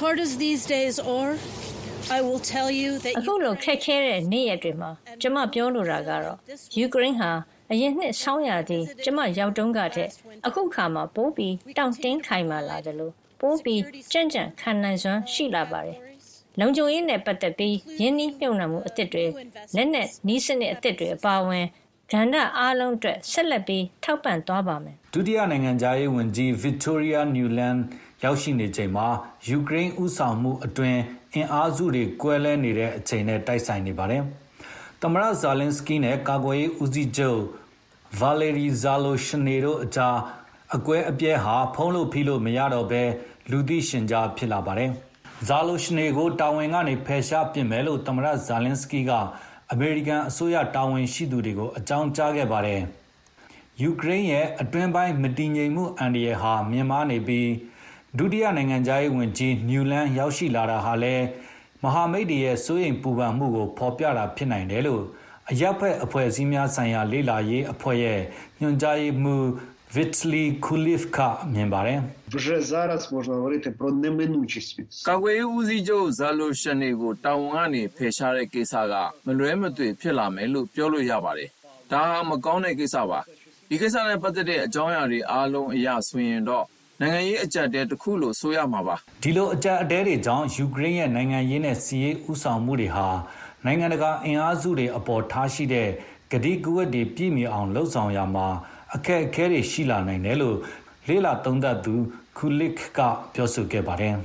hard as these days are I will tell you that အခုလိုခက်ခဲတဲ့နေ့ရက်တွေမှာကျမပြောလိုတာကတော့ယူကရိန်းဟာအရင်နှစ်ဆောင်းရာသီကျမရောက်တုန်းကတည်းအခုခါမှာပိုးပြီးတောင့်တင်းခိုင်မာလာတယ်လို့ပိုးပြီးကြံ့ကြံ့ခံနိုင်စွမ်းရှိလာပါတယ်လုံခြုံရေးနဲ့ပတ်သက်ပြီးရင်းနှီးမြှုပ်နှံမှုအသစ်တွေလက်နက်နီးစနစ်အသစ်တွေအပါအဝင်ကဏ္ဍအားလုံးအတွက်ဆက်လက်ပြီးထောက်ပံ့သွားပါမယ်ဒုတိယနိုင်ငံသားရေးဝန်ကြီး Victoria Newland ရောက်ရှိနေချိန်မှာယူကရိန်းဥဆောင်မှုအတွင် အင်အားစုတွေ ကွဲလဲနေတဲ့အချိန်နဲ့ တိုက်ဆိုင်နေပါတယ်။သမရဇာလင်စကီနဲ့ ကာကွယ်ရေးဦးစီးချုပ်ဗာလေရီဇာလိုရှနေတို့အကြား အကွဲအပြဲဟာ ဖုံးလို့ဖိလို့မရတော့ဘဲ လူသိရှင်ကြားဖြစ်လာပါတယ်။ဇာလိုရှနေကို တာဝန်ကနေ ဖယ်ရှားပစ်မယ်လို့ သမရဇာလင်စကီကအမေရိကန်အစိုးရတာဝန်ရှိသူတွေကို အကြောင်းကြားခဲ့ပါတယ်။ယူကရိန်းရဲ့ အတွင်းပိုင်းမတည်ငြိမ်မှုအန္တရာယ်ဟာ မြင့်မားနေပြီး ဒုတိယနိုင်ငံခြားရေးဝန်ကြီးနျူလန်းရောက်ရှိလာတာဟာလည်းမဟာမိတ်တွေရဲ့စိုးရိမ်ပူပန်မှုကိုဖော်ပြတာဖြစ်နိုင်တယ်လို့အရပ်ဖက်အဖွဲ့အစည်းများဆိုင်ရာလေ့လာရေးအဖွဲ့ရဲ့ညွှန်ကြားရေးမှူး Vitaly Kulivka မြင်ပါတယ် Вже зараз можна говорити про неминучість від ကာကွယ်ရေးဦးစီးချုပ်ဇာလိုရှန်နေကိုတာဝန်ကနေဖယ်ရှားတဲ့ကိစ္စကမလွဲမသွေဖြစ်လာမယ်လို့ပြောလို့ရပါတယ်။ဒါဟာမကောင်းတဲ့ကိစ္စပါ။ဒီကိစ္စနဲ့ပတ်သက်တဲ့အကြောင်းအရာတွေအားလုံးအရဆိုရင်တော့ နိုင်ငံရေးအကျပ်အတည်းတစ်ခုလို့ဆိုရမှာပါ။ဒီလိုအကျပ်အတည်းတွေကြောင့်ယူကရိန်းရဲ့နိုင်ငံရေးနဲ့စီးရေးဥဆောင်မှုတွေဟာနိုင်ငံတကာအင်အားစုတွေအပေါ်ထားရှိတဲ့ကတိကဝတ်တွေပြည့်မြအောင်လှုံ့ဆော်ရမှာအခက်အခဲတွေရှိလာနိုင်တယ်လို့လေလာသုံးသပ်သူကူလစ်ကပြောဆိုခဲ့ပါတယ်။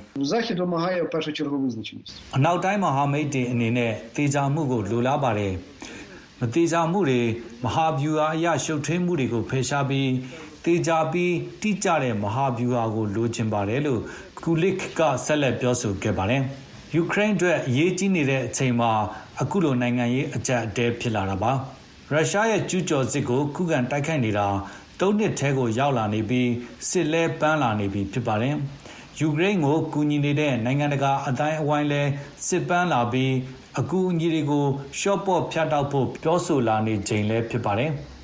အနောက်တိုင်းမဟာမိတ်တွေအနေနဲ့တေချာမှုကိုလိုလားပါတယ်။မတေချာမှုတွေမဟာဗျူဟာအရရှုပ်ထွေးမှုတွေကိုဖယ်ရှားပြီး တေချာပြီးတိကျတဲ့မဟာဗျူဟာကိုလိုချင်ပါတယ်လို့ကူလစ်ကဆက်လက်ပြောဆိုခဲ့ပါတယ်။ယူကရိန်းအတွက်အရေးကြီးနေတဲ့အချိန်မှာအခုလိုနိုင်ငံရေးအကြက်အတဲဖြစ်လာတာပါ။ရုရှားရဲ့ကျူးကျော်စစ်ကိုခုခံတိုက်ခိုက်နေတာသုံးနှစ်ထဲကိုရောက်လာနေပြီးစစ်လဲပန်းလာနေပြီဖြစ်ပါတယ်။ယူကရိန်းကိုကူညီနေတဲ့နိုင်ငံတကာအတိုင်းအဝိုင်းလဲစစ်ပန်းလာပြီးအကူအညီတွေကိုရှော့ပေါ့ဖြတ်တောက်ဖို့ပြောဆိုလာနေချိန်လဲဖြစ်ပါတယ်။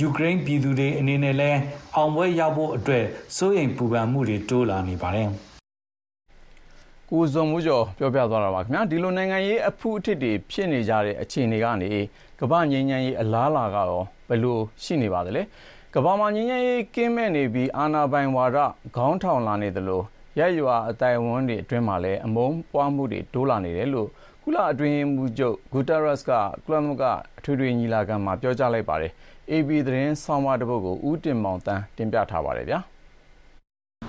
ယူကရိန်းပြည်သူတွေအနေနဲ့လည်းအောင်ပွဲရဖို့အတွက်စိုးရိမ်ပူပန်မှုတွေတိုးလာနေပါတယ်။ကိုဇွန်မှုကျော်ပြောပြသွားတာပါခင်ဗျာဒီလိုနိုင်ငံရေးအဖုအထစ်တွေဖြစ်နေကြတဲ့အခြေအနေကနေကမ္ဘာငြိမ်းချမ်းရေးအလားအလာကတော့ဘယ်လိုရှိနေပါသလဲကမ္ဘာမှာငြိမ်းချမ်းရေးကင်းမဲ့နေပြီးအာဏာပိုင်ဝါဒခေါင်းထောင်လာနေသလိုရက်ရွာအတိုင်ဝန်းတွေအတွင်းမှာလည်းအမုန်းပွားမှုတွေတိုးလာနေတယ်လို့ကုလအတွင်းမှုချုပ်ဂူတာရက်စ်ကကုလသမဂ္ဂအထွေထွေညီလာခံမှာပြောကြားလိုက်ပါတယ်။ AB သတင်းဆောင်းပါးတစ်ပုဒ်ကိုဦးတင်မောင်သန်းတင်ပြထားပါတယ်ဗျာ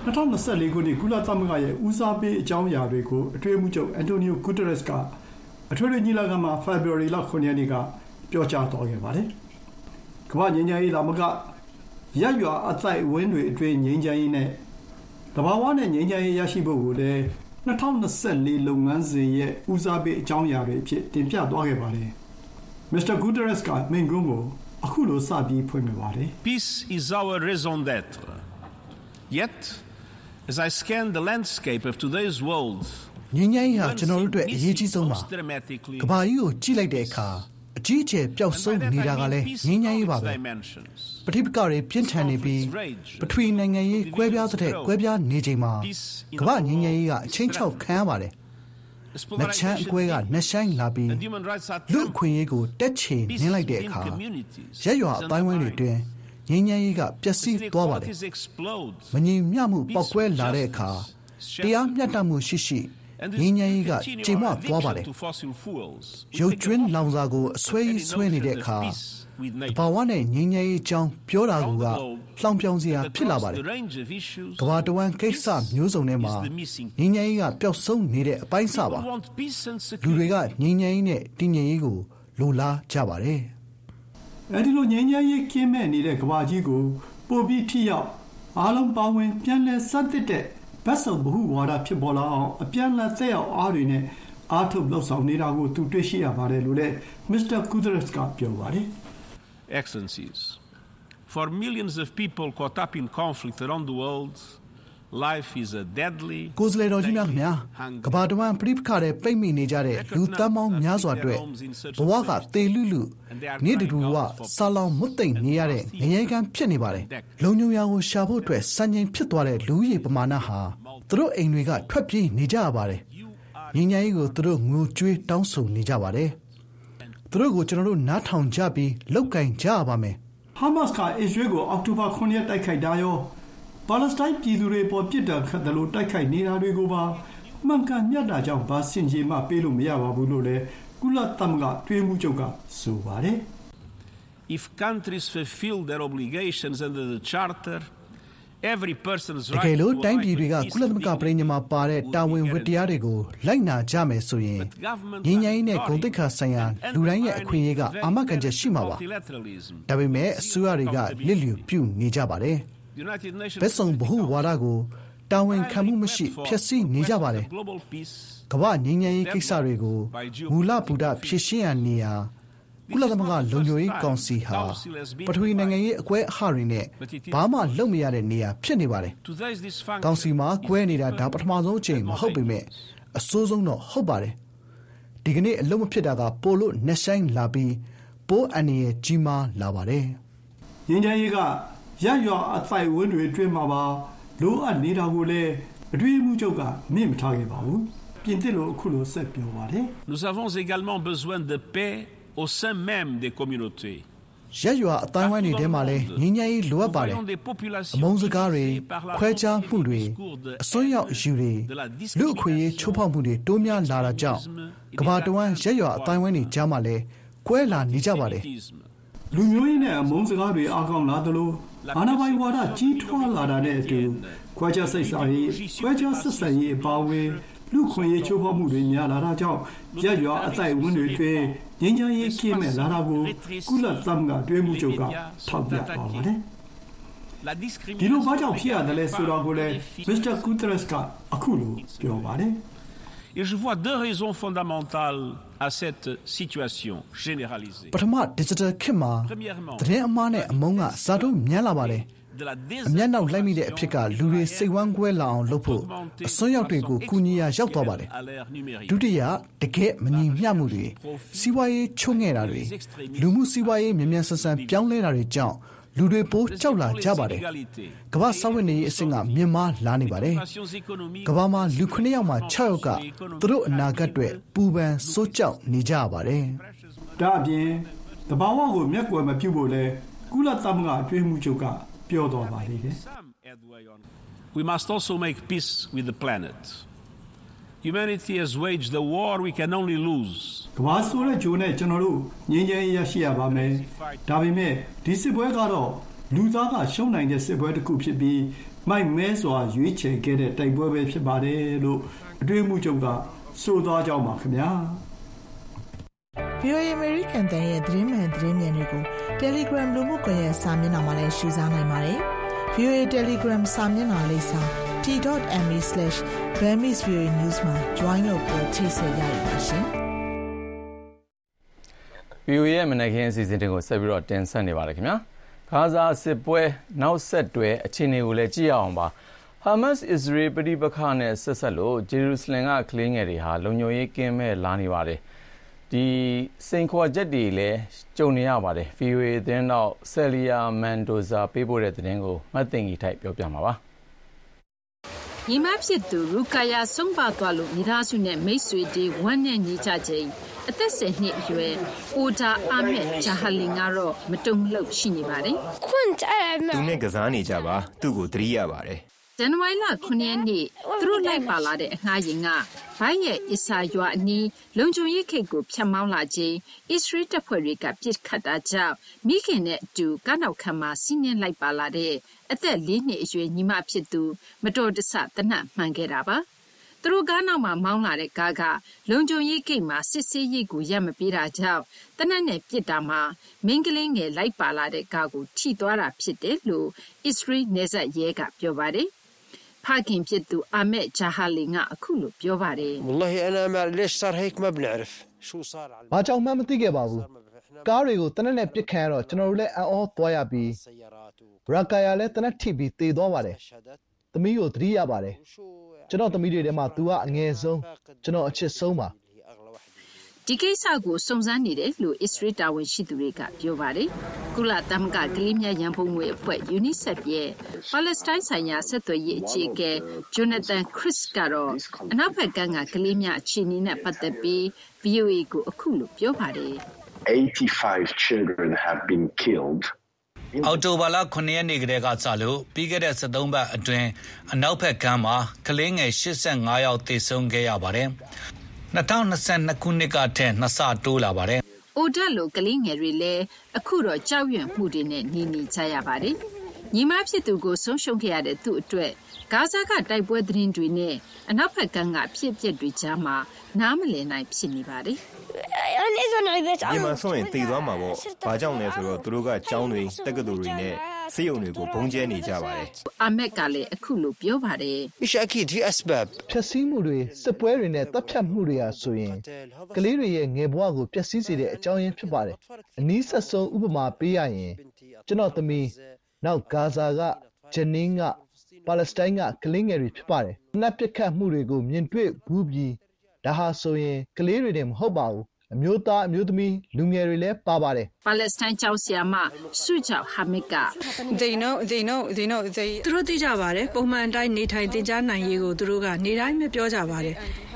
2024ခုနှစ်ကုလသမဂ္ဂရဲ့ဦးစားပေးအကြောင်းအရာတွေကိုအတွင်းမှုချုပ်အန်တိုနီယိုဂူတရက်စ်ကအထွေထွေညီလာခံမှာဖေဖော်ဝါရီလ9ရက်နေ့ကပြောကြားတော်ခဲ့ပါတယ်။ကမ္ဘာငြိမ်းချမ်းရေးလာမကရက်ရွာအသိုက်ဝင်းတွေအတွင်းငြိမ်းချမ်းရေးနဲ့တဘာဝနဲ့ငြိမ်းချမ်းရေးရရှိဖို့ကိုလည်း2024လုပ်ငန်းစဉ်ရဲ့ဦးစားပေးအကြောင်းအရာတွေအဖြစ်တင်ပြသွားခဲ့ပါတယ်။မစ္စတာဂူတရက်စ်ကမိန့်ခွန်းကို အခုလိုစပြီးဖွင့်ပြပါတယ် Peace is our raison d'être. Yet as I scan the landscape of today's world ငြိမ်းချမ်းရေးဟာကျွန်တော်တို့အတွက်အရေးကြီးဆုံးပါကဘာကြီးကိုကြည့်လိုက်တဲ့အခါအကြီးအကျယ်ပျောက်ဆုံးနေတာကလည်းငြိမ်းချမ်းရေးပါပဲပဋိပက္ခတွေပြင်းထန်နေပြီးပထဝီနိုင်ငံရေးကွဲပြားတဲ့ကွဲပြားနေချိန်မှာကမ္ဘာငြိမ်းချမ်းရေးကအချင်းချောက်ခံရပါတယ်။ နှချမ်းအကွဲကနှဆိုင်လာပြီးလူအခွင့်အရေးကိုတက်ချေနင်းလိုက်တဲ့အခါရက်ရွာအတိုင်းဝိုင်းတွေတွင်ငြိမ်းချမ်းရေးကပျက်စီးသွားပါတယ်။မငြိမ်မျှမှုပောက်ကွဲလာတဲ့အခါတရားမျှတမှုရှိရှိငြိမ်းချမ်းရေးကချိန်မသွားပါတယ်။ရုပ်ကျွင်းလောင်စာကိုအဆွဲဆွဲနေတဲ့အခါ ဘာဝနဲ့ငြိမ်းချမ်းရေးအကြောင်းပြောတာကလှောင်ပြောင်စရာဖြစ်လာပါတယ်။ကဘာတဝမ်းကိစ္စမျိုးစုံထဲမှာငြိမ်းချမ်းရေးကပျောက်ဆုံးနေတဲ့အပိုင်းစပါ။လူတွေကငြိမ်းချမ်းရေးနဲ့တည်ငြိမ်ရေးကိုလိုလားကြပါတယ်။အဲဒီလိုငြိမ်းချမ်းရေးကင်းမဲ့နေတဲ့ကဘာကြီးကိုပို့ပြီးထိရောက်အားလုံးပါဝင်ပြန်လည်စတင်တဲ့ဘတ်စုံဘဟုဝါဒဖြစ်ပေါ်လာအောင်အပြန်အလှန်သက်ရောက်အားတွေနဲ့အားထုတ်လှုပ်ဆောင်နေတာကိုသူတွေ့ရှိရပါတယ်လို့လည်းမစ္စတာကူဒရက်စ်ကပြောပါတယ်။ Excellencies, for millions of people caught up in conflict around the world, ကိုယ်စားလှယ်တော်ကြီးများခင်ဗျာကဘာတဝမ်းပြိပခါတဲ့ပိတ်မိနေကြတဲ့လူတန်းပေါင်းများစွာအတွက်ဘဝကသေလူလူနေ့တူဝဆာလောင်မွတ်သိမ့်နေရတဲ့ငရဲကန်းဖြစ်နေပါတယ်လုံညုံရာကိုရှာဖို့အတွက်စံချိန်ဖြစ်သွားတဲ့လူကြီးပမာဏဟာသူတို့အိမ်တွေကထွက်ပြေးနေကြရပါတယ်ညီညာကြီးကိုသူတို့ငိုကြွေးတောင်းဆိုနေကြပါတယ် သူတို့ကို ကျွန်တော်တို့ နားထောင်ကြပြီးလောက်ကင်ကြရပါမယ် ဟာမတ်စ်က အစ္စရေးကို အောက်တိုဘာ9ရက် တိုက်ခိုက်တာရော ပါလက်စတိုင်းပြည်သူတွေပေါ် ပြစ်ဒဏ်ခတ်တယ်လို့တိုက်ခိုက်နေတာတွေကိုပါ မှန်ကန်မျှတကြောင်း ဘာစင်ကြီးမှ ပေးလို့မရပါဘူးလို့လည်း ကုလသမဂ္ဂတွင်းမှုချုပ်က ဆိုပါတယ် If countries fulfill their obligations under the charter တ ကယ်လို့တိုင်းပြည်တွေက ကုလသမဂ္ဂပြည်ညမှာပါတဲ့ တာဝန်ဝတ္တရားတွေကို လိုက်နာကြမယ်ဆိုရင် ငြိမ်းချမ်းရေးနဲ့ ဂုဏ်သိက္ခာဆိုင်ရာ လူတိုင်းရဲ့ အခွင့်အရေးက အာမခံချက်ရှိမှာပါ။ဒါပေမဲ့ အစိုးရတွေကလစ်လျူပြုနေကြပါတယ်။ဘက်စုံ ဗဟုဝါဒကို တာဝန်ခံမှုမရှိ ဖျက်ဆီးနေကြပါတယ်။ကမ္ဘာငြိမ်းချမ်းရေးကိစ္စတွေကို မူလဗုဒ္ဓဖြည့်ရှင်းရနေရာ ကုလသမဂ္ဂလုံခြုံရေးကောင်စီဟာ ပထဝီနိုင်ငံရေးအကွဲအဟတွေနဲ့ ဘာမှလုပ်မရတဲ့နေရာ ဖြစ်နေပါတယ်။ကောင်စီမှာ ကွဲနေတာ ဒါ ပထမဆုံးအချိန်မဟုတ်ပေမဲ့အဆိုးဆုံးတော့ ဟုတ်ပါတယ်။ဒီကနေ့ အလုံးမဖြစ်တာက ပိုလို့နှက်ဆိုင်လာပြီး ပိုးအန်ရဲ့ကြီးမားလာပါတယ်။ငင်းကြရေးကရရွာအသိုက်ဝန်းတွေအတွင်းမှာပါ လိုအပ်နေတာကိုလည်း အတွင်းမှုချုပ်ကမြင့်မထားခဲ့ပါဘူး။ပြင်သစ်လို အခုလို ဆက်ပြောပါတယ်။ Nous avons également besoin de paix au sein même des communautés ရက်ရွာအတိုင်းဝိုင်းတွေထဲမှာလည်းငြိမ်းချမ်းရေးလိုအပ်ပါတယ်အမုန်းစကားတွေခွဲခြားမှုတွေအစွန်းရောက်အယူတွေလူအခွင့်အရေးချိုးဖောက်မှုတွေတိုးများလာတာကြောင့်ကဘာတဝမ်းရက်ရွာအတိုင်းဝိုင်းတွေကြားမှာလည်းကွဲလာနေကြပါတယ်လူမျိုးရေးနဲ့အမုန်းစကားတွေအားကောင်းလာသလိုအာဏာပိုင်ဝါဒကြီးထွားလာတာနဲ့အတူခွဲခြားစိတ်ဆာရေးခွဲခြားဆက်ဆံရေးအပါအဝင် လူခွင့်ရေးချိုးဖောက်မှုတွေများလာတာကြောင့်ရက်ရွာအသိုက်ဝန်းတွေတွင်ငြိမ်းချမ်းရေးကင်းမဲ့လာတာကိုကုလသမဂ္ဂတွဲမှုချုပ်ကထောက်ပြပါပါတယ်ဒီလိုဘာကြောင့်ဖြစ်ရတယ်လဲဆိုတော့ကိုလည်းမစ္စတာကူတရက်စ်ကအခုလိုပြောပါတယ် Et je vois deux raisons fondamentales à cette situation généralisée. ပထမ digital ခေတ်မှာသတင်းအမှားနဲ့အမုန်းကဇာတုမြန်းလာပါတယ် အမျက်နောက်လိုက်မိတဲ့အဖြစ်ကလူတွေစိတ်ဝမ်းကွဲလာအောင်လုပ်ဖို့အစွန်းရောက်တွေကိုကူညီရာရောက်သွားပါတယ်ဒုတိယတကယ်မညီမျှမှုတွေစီးပွားရေးချုံငဲ့တာတွေလူမှုစီးပွားရေးမြန်မြန်ဆန်ဆန်ပြောင်းလဲတာတွေကြောင့်လူတွေပိုးကြောက်လာကြပါတယ်။ကမ္ဘာစောင့်ဝင်နေရေးအဆင့်ကမြင့်မားလာနေပါတယ်။ကမ္ဘာမှာလူ9ယောက်မှာ6ယောက်ကသူတို့အနာဂတ်အတွက်ပူပန်စိုးကြောက်နေကြပါတယ်။ဒါအပြင်တဘာဝကိုမျက်ကွယ်မပြုတ်ဖို့လဲကုလသမဂ္ဂအတွင်းမှုချုပ်က ပြောတော်ပါသေးတယ် We must also make peace with the planet. Humanity has waged the war we can only lose. ကဘာဆိုတဲ့ဂျိုးနဲ့ကျွန်တော်တို့ငြင်းချမ်းရရှိရပါမယ်။ဒါပေမဲ့ဒီစစ်ပွဲကတော့လူသားကရှုံးနိုင်တဲ့စစ်ပွဲတစ်ခုဖြစ်ပြီးမိုက်မဲစွာရွေးချယ်ခဲ့တဲ့တိုက်ပွဲပဲဖြစ်ပါတယ်လို့အတွေ့အမှုချုပ်ကဆိုသွားကြောင်းပါခင်ဗျာ။ VOA American တန်ရဲ့သတင်းမှန်သတင်းမြန်တွေကို Telegram လူမှုကွန်ရက်စာမျက်နှာမှာလည်းရှုစားနိုင်ပါတယ်။ VOA Telegram စာမျက်နှာလိပ်စာ t.me/burmese.news မှာ join လုပ်ပြီးချိတ်ဆက်ရပါရှင်။ VOA ရဲ့မနက်ခင်းအစီအစဉ်တွေကိုဆက်ပြီးတော့တင်ဆက်နေပါတယ်ခင်ဗျာ။ဂါဇာစစ်ပွဲနောက်ဆက်တွဲအခြေအနေကိုလည်းကြည့်ရအောင်ပါ။ Hamas Israel ပဋိပက္ခနဲ့ဆက်ဆက်လို့ဂျေရုဆလင်ကကလေးငယ်တွေဟာလုံခြုံရေးကင်းမဲ့လာနေပါတယ်။ ဒီစိန်ခေါ်ချက်တွေလည်းကြုံနေရပါတယ်။ VOA သတင်းတော့ဆယ်လီယာမန်ဒိုဇာပေးပို့တဲ့သတင်းကိုမတ်တင်ကြီးထိုက်ပြောပြမှာပါ။ညီမဖြစ်သူရူကာယာဆုံးပါသွားလို့မိသားစုနဲ့မိတ်ဆွေတွေဝမ်းနဲ့ညီကြချိန်အသက်၁၀နှစ်အရွယ်အိုဒါအာမက်ဂျာဟာလင်ကတော့မတုံ့လှုပ်ရှိနေပါတယ်။သူနဲ့ကစားနေကြပါသူ့ကိုသတိရပါတယ်။ ဇန်နဝါရီလ9ရက်နေ့သူတို့လိုက်ပါလာတဲ့အငှားယာဉ်ကဘိုင်းရဲ့အစ္စရွာအနီးလုံခြုံရေးခိတ်ကိုဖြတ်မောင်းလာချိန်အစ္စရေးတပ်ဖွဲ့တွေကပစ်ခတ်တာကြောင့်မိခင်နဲ့အတူကားနောက်ခံမှာစီးနင်းလိုက်ပါလာတဲ့အသက်၄နှစ်အရွယ်ညီမဖြစ်သူမတော်တဆတနတ်မှန်ခဲ့တာပါ။သူတို့ကားနောက်မှာမောင်းလာတဲ့ကားကလုံခြုံရေးဂိတ်မှာစစ်ဆေးရေးကိုရပ်မပေးတာကြောင့်သေနတ်နဲ့ပစ်တာမှာမိန်းကလေးငယ်လိုက်ပါလာတဲ့ကားကိုထိသွားတာဖြစ်တယ်လို့အစ္စရေးနယ်စပ်ရဲကပြောပါတယ် ဖခင်ဖြစ်သူအာမက်ဂျာဟာလင်ကအခုလိုပြောပါတယ်။ والله انا ما ليش صار هيك ما بنعرف شو صار ဘာကြောင့်မှမသိခဲ့ပါဘူးကားတွေကိုတနက်နဲ့ပစ်ခံရတော့ကျွန်တော်တို့လည်းအံ့ဩသွားရပြီးရာကာယာလည်းတနက်ထိပြီးတေသွားပါတယ်တ သမီးကိုသတိရပါတယ်။ကျွန်တော့်သမီးတွေထဲမှာသူကအငယ်ဆုံး၊ကျွန်တော်အချစ်ဆုံးပါ။” ဒီကိစ္စကိုစုံစမ်းနေတယ်လို့အစ္စရေးတာဝန်ရှိသူတွေကပြောပါတယ်။ကုလသမဂ္ဂကလေးများရန်ပုံငွေအဖွဲ့ UNICEF ရဲ့ပါလက်စတိုင်းဆိုင်ရာဆက်သွယ်ရေးအကြီးအကဲ Jonathan Chris ကတော့အနောက်ဘက်ကမ်းကကလေးများအခြေအနေနဲ့ပတ်သက်ပြီး VOA ကိုအခုလိုပြောပါတယ်85 children have been killed အောက်တိုဘာလ9ရက်နေ့ကတည်းကစလို့ပြီးခဲ့တဲ့73ပတ်အတွင်းအနောက်ဘက်ကမ်းမှာကလေးငယ်85ယောက်သေဆုံးခဲ့ရပါတယ်။ 2022ခုနှစ်ကထက်နှစ်ဆတိုးလာပါတယ်။အိုဒတ်လိုကလေးငယ်တွေလည်းအခုတော့ကြောက်ရွံ့မှုတွေနဲ့နေနေကြရပါတယ်။ညီမဖြစ်သူကိုဆုံးရှုံးခဲ့ရတဲ့သူ့အတွက်ဂါဇာကတိုက်ပွဲသတင်းတွေနဲ့အနောက်ဘက်ကမ်းကဖြစ်ပျက်တွေကြားမှာနားမလည်နိုင်ဖြစ်နေပါတယ်။ ရေမှာဆုံးရင်သေသွားမှာပေါ့။ဘာကြောင့်လဲဆိုတော့သူတို့ကကျောင်းတွေ၊တက္ကသိုလ်တွေနဲ့ဆေးရုံတွေကိုဗုံးကြဲနေကြပါတယ်။အာမက်ကလည်းအခုလိုပြောပါတယ်။ဖျက်ဆီးမှုတွေ၊စစ်ပွဲတွေနဲ့သတ်ဖြတ်မှုတွေဟာဆိုရင်ကလေးတွေရဲ့ငယ်ဘဝကိုပျက်စီးစေတဲ့အကြောင်းရင်းဖြစ်ပါတယ်။အနီးစပ်ဆုံးဥပမာပေးရရင်ကျွန်တော့်သမီး၊နောက်ဂါဇာက၊ဂျနီင်းက၊ပါလက်စတိုင်းကကလေးငယ်တွေဖြစ်ပါတယ်။သေနတ်ပစ်ခတ်မှုတွေကိုမြင်တွေ့ဖူးပြီး ဒါဟာဆိုရင်ကလေးတွေတင်မဟုတ်ပါဘူးအမျိုးသားအမျိုးသမီးလူငယ်တွေလည်းပါပါတယ်ပါလက်စတိုင်းကျောင်းဆရာမဆုချောက်ဟာမစ်က they know they know they know they သူတို့သိကြပါတယ်ပုံမှန်အတိုင်းနေထိုင်သင်ကြားနိုင်ရေးကိုသူတို့ကနေတိုင်းပဲပြောကြပါတယ်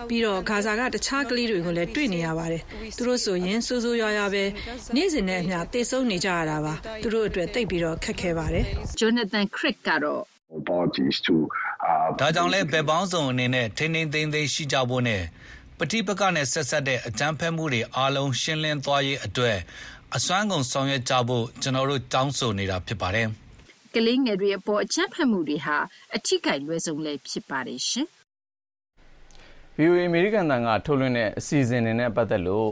ပြီးတော့ဂါဇာကတခြားကလေးတွေကိုလည်းတွေ့နေရပါတယ်သူတို့ဆိုရင်စူးစူးရွာရွာပဲနေ့စဉ်နဲ့အမျှသေဆုံးနေကြရတာပါသူတို့အတွက်တိတ်ပြီးတော့ခက်ခဲပါတယ် Jonathan Crick ကတော့ parties to ဒါကြောင့်လဲဘယ်ပေါင်းစုံအနေနဲ့ထိန်းထိန်းသိမ်းသိမ်းရှိကြဖို့နဲ့ ပဋိပက္ခနဲ့ဆက်စပ်တဲ့အကြမ်းဖက်မှုတွေအားလုံးရှင်းလင်းသွားရေးအတွက် အစွမ်းကုန်ဆောင်ရွက်ကြဖို့ ကျွန်တော်တို့ တောင်းဆိုနေတာဖြစ်ပါတယ်။ကလေးငယ်တွေအပေါ် အကြမ်းဖက်မှုတွေဟာ အထီးကိုက်လွယ်ဆုံးလည်းဖြစ်ပါတယ်ရှင်။ VOA အမေရိကန်တန်ကထုတ်လွှင့်တဲ့အစီအစဉ်တွေနဲ့ပတ်သက်လို့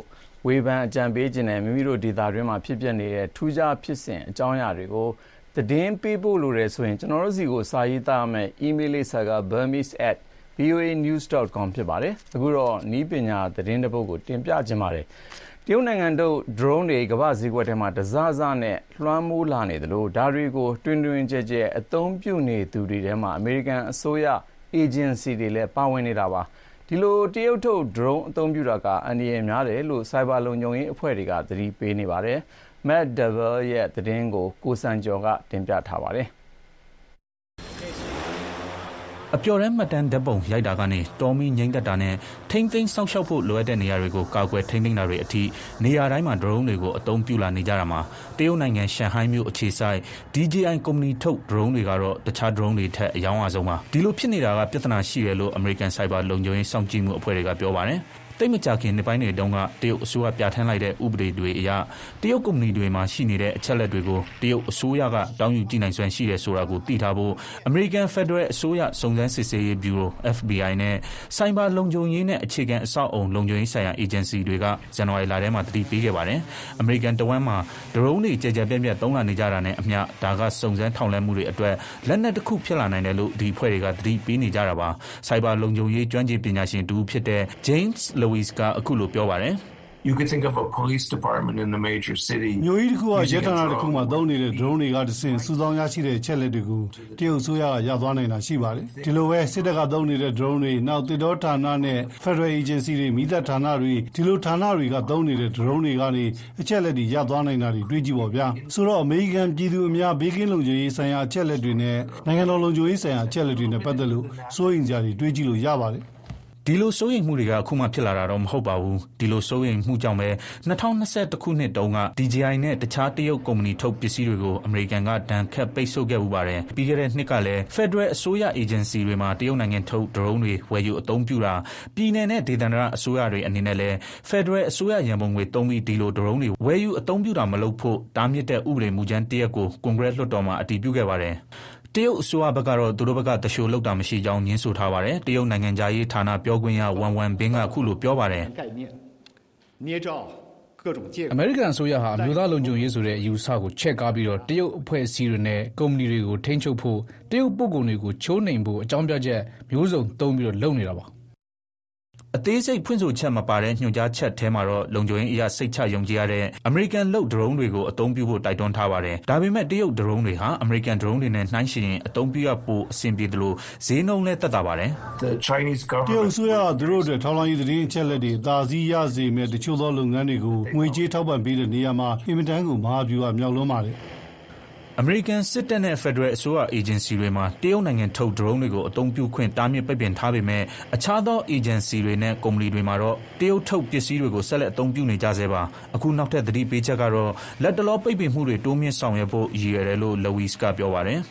ဝေဖန်အကြံပေးခြင်းနဲ့မိမိတို့ဒေတာတွင်းမှာဖြစ်ပျက်နေတဲ့ထူးခြားဖြစ်စဉ်အကြောင်းအရာတွေကိုသတင်းပေးဖို့လိုတယ်ဆိုရင် ကျွန်တော်တို့စီကိုစာရေးသားမယ် email လိပ်စာက burmese@ voanews.com ဖြစ်ပါတယ်။အခုတော့နီးပညာသတင်းတစ်ပုဒ်ကိုတင်ပြခြင်းပါတယ်။တရုတ်နိုင်ငံတို့ drone တွေကမ္ဘာစည်းကွက်ထဲမှာတစားစားနဲ့လွှမ်းမိုးလာနေသလိုဒါတွေကိုတွင်တွင်ကျဲကျဲအသုံးပြုနေသူတွေထဲမှာအမေရိကန်အစိုးရ agency တွေလည်းပါဝင်နေတာပါ။ဒီလိုတရုတ်ထုတ် drone အသုံးပြုတာကအန္တရာယ်များတယ်လို့ cyber လုံခြုံရေးအဖွဲ့တွေကသတိပေးနေပါတယ်။ Matt Devil ရဲ့သတင်းကိုကိုစံကျော်ကတင်ပြထားပါတယ် အပျော်တမ်းမှတ်တမ်းဓာတ်ပုံရိုက်တာကနေ တောမီးငြိမ်းသက်တာနဲ့ ထိန်းသိမ်းစောင့်ရှောက်ဖို့လိုအပ်တဲ့နေရာတွေကို ကာကွယ်ထိန်းသိမ်းတာတွေအထိ နေရာတိုင်းမှာ ဒရုန်းတွေကို အသုံးပြုလာနေကြတာမှာ တရုတ်နိုင်ငံ ရှန်ဟိုင်းမြို့အခြေစိုက် DJI ကုမ္ပဏီထုတ် ဒရုန်းတွေကတော့ တခြားဒရုန်းတွေထက် အရောင်းအဆုံးပါ။ဒီလိုဖြစ်နေတာက ပြဿနာရှိတယ်လို့ အမေရိကန် ဆိုက်ဘာလုံခြုံရေးစောင့်ကြည့်မှုအဖွဲ့တွေက ပြောပါတယ် သိပ်မကြာခင်နှစ်ပိုင်းတွေတုန်းကတရုတ်အစိုးရပြဋ္ဌာန်းလိုက်တဲ့ဥပဒေတွေအရတရုတ်ကုမ္ပဏီတွေမှာရှိနေတဲ့အချက်အလက်တွေကိုတရုတ်အစိုးရကတောင်းယူကြည့်နိုင်စွမ်းရှိတယ်ဆိုတာကိုသိထားဖို့အမေရိကန်ဖက်ဒရယ်အစိုးရစုံစမ်းစစ်ဆေးရေးဗျူရို FBI နဲ့ဆိုင်ဘာလုံခြုံရေးနဲ့အခြေခံအဆောက်အုံလုံခြုံရေးဆိုင်ရာအေဂျင်စီတွေကဇန်နဝါရီလထဲမှာသတိပေးခဲ့ပါတယ်။အမေရိကန်တဝန်းမှာဒရုန်းတွေကြဲကြဲပြန့်ပြန့်သုံးလာနေကြတာနဲ့အမျှဒါကစုံစမ်းထောက်လှမ်းမှုတွေအတွက်လက်နက်တစ်ခုဖြစ်လာနိုင်တယ်လို့ဒီအဖွဲ့တွေကသတိပေးနေကြတာပါ။ဆိုင်ဘာလုံခြုံရေးကျွမ်းကျင်ပညာရှင်တူဖြစ်တဲ့ James Lewis ကအခုလိုပြောပါတယ်။ You could think of a police department in a major city မြို့ကြီးတစ်ခုကရဲဌာနတစ်ခုမှာသုံးနေတဲ့ drone တွေကတဆင့်စူးစောင်းရရှိတဲ့အချက်လက်တွေကိုတရုတ်ဆိုရကရသွားနိုင်တာရှိပါတယ်။ဒီလိုပဲစစ်တပ်ကသုံးနေတဲ့ drone တွေနောက်တစ်တော်ဌာနနဲ့ Federal Agency တွေမိသက်ဌာနတွေဒီလိုဌာနတွေကသုံးနေတဲ့ drone တွေကနေအချက်လက်တွေရသွားနိုင်တာတွေတွေ့ကြည့်ပါဗျာ။ဆိုတော့အမေရိကန်ပြည်သူအများဘေးကင်းလုံခြုံရေးဆိုင်ရာအချက်လက်တွေနဲ့နိုင်ငံတော်လုံခြုံရေးဆိုင်ရာအချက်လက်တွေနဲ့ပတ်သက်လို့စိုးရိမ်ကြတွေတွေ့ကြည့်လို့ရပါတယ်။ ဒီလိုစိုးရိမ်မှုတွေက အခုမှဖြစ်လာတာတော့ မဟုတ်ပါဘူး။ဒီလိုစိုးရိမ်မှုကြောင့်ပဲ ၂၀၂၁ ခုနှစ်တုန်းက DJI နဲ့ တခြား တရုတ်ကုမ္ပဏီထုတ် ပစ္စည်းတွေကို အမေရိကန်က ဒဏ်ခတ်ပိတ်ဆို့ခဲ့ဖူးပါတယ်။ပြီးခဲ့တဲ့နှစ်ကလည်း ဖက်ဒရယ်အစိုးရ အေဂျင်စီတွေမှာ တရုတ်နိုင်ငံထုတ် ဒရုန်းတွေ ဝယ်ယူအသုံးပြုတာ၊ပြည်နယ်နဲ့ ဒေသန္တရအစိုးရတွေအနေနဲ့လည်း ဖက်ဒရယ်အစိုးရရန်ပုံငွေသုံးပြီး ဒီလို ဒရုန်းတွေ ဝယ်ယူအသုံးပြုတာမလုပ်ဖို့ တားမြစ်တဲ့ ဥပဒေမူကြမ်းတရပ်ကို ကွန်ဂရက်လွှတ်တော်မှာ အတည်ပြုခဲ့ပါတယ် တရုတ်အစိုးရဘက်ကတော့ သူတို့ဘက်က သူလျှိုလုပ်တာမရှိကြောင်း ငြင်းဆိုထားပါတယ်။တရုတ်နိုင်ငံခြားရေးဌာန ပြောခွင့်ရဝမ်ဝမ်ဘင်ကအခုလို ပြောပါတယ်။အမေရိကန်အစိုးရဟာ အမျိုးသားလုံခြုံရေးဆိုတဲ့ အယူအဆကို ချဲ့ကားပြီးတရုတ်အဖွဲ့အစည်းတွေနဲ့ ကုမ္ပဏီတွေကို ထိန်းချုပ်ဖို့၊တရုတ်ပို့ကုန်တွေကို ချိုးနှိမ်ဖို့ အကြောင်းပြချက်မျိုးစုံသုံးပြီး လုပ်နေတာပါ အသေးစိတ်ဖွင့်ဆိုချက်မပါတဲ့ ညွှန်ကြားချက်ထဲမှာတော့ လုံခြုံရေးအရ စိတ်ချယုံကြည်ရတဲ့ အမေရိကန်လုပ် ဒရုန်းတွေကို အသုံးပြုဖို့ တိုက်တွန်းထားပါတယ်။ဒါပေမဲ့ တရုတ်ဒရုန်းတွေဟာ အမေရိကန်ဒရုန်းတွေနဲ့ နှိုင်းယှဉ်ရင် အသုံးပြုရပိုအဆင်ပြေသလို ဈေးနှုန်းလည်း သက်သာပါတယ်။“တရုတ်အစိုးရက သူတို့အတွက် ထောက်လှမ်းရေးသတင်းအချက်အလက်တွေ အသာစီးရစေမယ့် တချို့သောလုပ်ငန်းတွေကို ငွေကြေးထောက်ပံ့ပေးတဲ့နေရာမှာ အင်မတန်ကို မဟာဗျူဟာမြောက်လွန်းပါတယ်။ အမေရိကန်စစ်တပ်နဲ့ ဖက်ဒရယ်အစိုးရအေဂျင်စီတွေမှာ တရုတ်နိုင်ငံထုတ် ဒရုန်းတွေကို အသုံးပြုခွင့် တားမြစ်ပိတ်ပင်ထားပေမဲ့ အခြားသော အေဂျင်စီတွေနဲ့ ကုမ္ပဏီတွေမှာတော့ တရုတ်ထုတ်ပစ္စည်းတွေကို ဆက်လက်အသုံးပြုနေကြဆဲပါ။အခုနောက်ထပ် သတိပေးချက်ကတော့ လတ်တလော ပိတ်ပင်မှုတွေ တိုးမြှင့်ဆောင်ရွက်ဖို့ ရည်ရွယ်တယ်လို့ Louise ကပြောပါတယ်။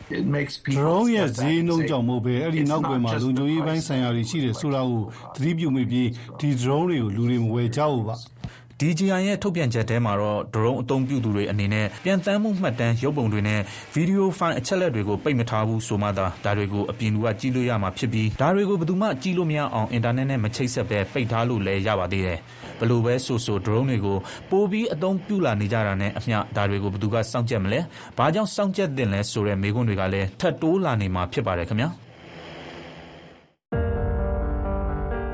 ဒရုန်းရဲ့ ဈေးနှုန်းကြောင့်မဟုတ်ဘဲ အဲဒီနောက်ကွယ်မှာ လုံခြုံရေးပိုင်းဆိုင်ရာတွေ ရှိတယ်ဆိုတာကို သတိပြုမိပြီး ဒီဒရုန်းတွေကို လူတွေ မဝယ်ကြဘူးပါ။ DJI ရဲ့ ထုတ်ပြန်ချက်ထဲမှာတော့ ဒရုန်းအသုံးပြုသူတွေအနေနဲ့ ပျံသန်းမှုမှတ်တမ်း၊ရုပ်ပုံတွေနဲ့ဗွီဒီယိုဖိုင်အချက်အလက်တွေကို ပိတ်မထားဘူးဆိုမှသာ ဒါတွေကို အပြင်လူက ကြည့်လို့ရမှာဖြစ်ပြီး ဒါတွေကို ဘယ်သူမှ ကြည့်လို့မရအောင် အင်တာနက်နဲ့ မချိတ်ဆက်ဘဲ ပိတ်ထားလို့လည်း ရပါသေးတယ်။ဘယ်လိုပဲဆိုဆို ဒရုန်းတွေကို ပိုပြီးအသုံးပြုလာနေကြတာနဲ့အမျှ ဒါတွေကို ဘယ်သူက စောင့်ကြပ်မလဲ၊ဘာကြောင့် စောင့်ကြပ်သင့်လဲဆိုတဲ့ မေးခွန်းတွေကလည်း ထပ်တိုးလာနေမှာ ဖြစ်ပါတယ်ခင်ဗျာ။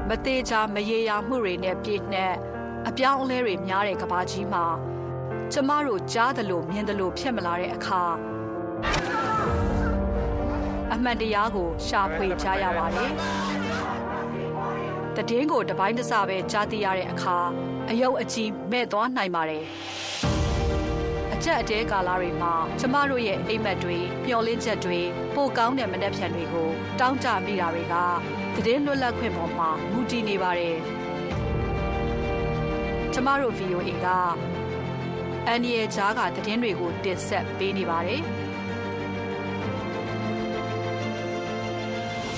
မသေချာ မရေရာမှုတွေနဲ့ ပြည့်နှက် အပြောင်းအလဲတွေများတဲ့ကဘာကြီးမှာကျမတို့ကြားသလိုမြင်သလိုဖြစ်မလာတဲ့အခါအမှန်တရားကိုရှာဖွေကြရပါတယ်။တည်င်းကိုတပိုင်းတစပဲကြားသိရတဲ့အခါအယုတ်အကြီးမဲ့သွားနိုင်ပါတယ်။အကြက်အတဲကာလတွေမှာကျမတို့ရဲ့အိမ်မက်တွေမျောလင်းချက်တွေပိုကောင်းတဲ့မနှက်ဖြန်တွေကို တောင်းတမိတာတွေကတည်င်းလွတ်လပ်ခွင့်ပေါ်မှာမူတည်နေပါတယ်။ ကျမတို့ VOA ကအန်ရီရဲ့ကြားကသတင်းတွေကိုတင်ဆက်ပေးနေပါတယ်။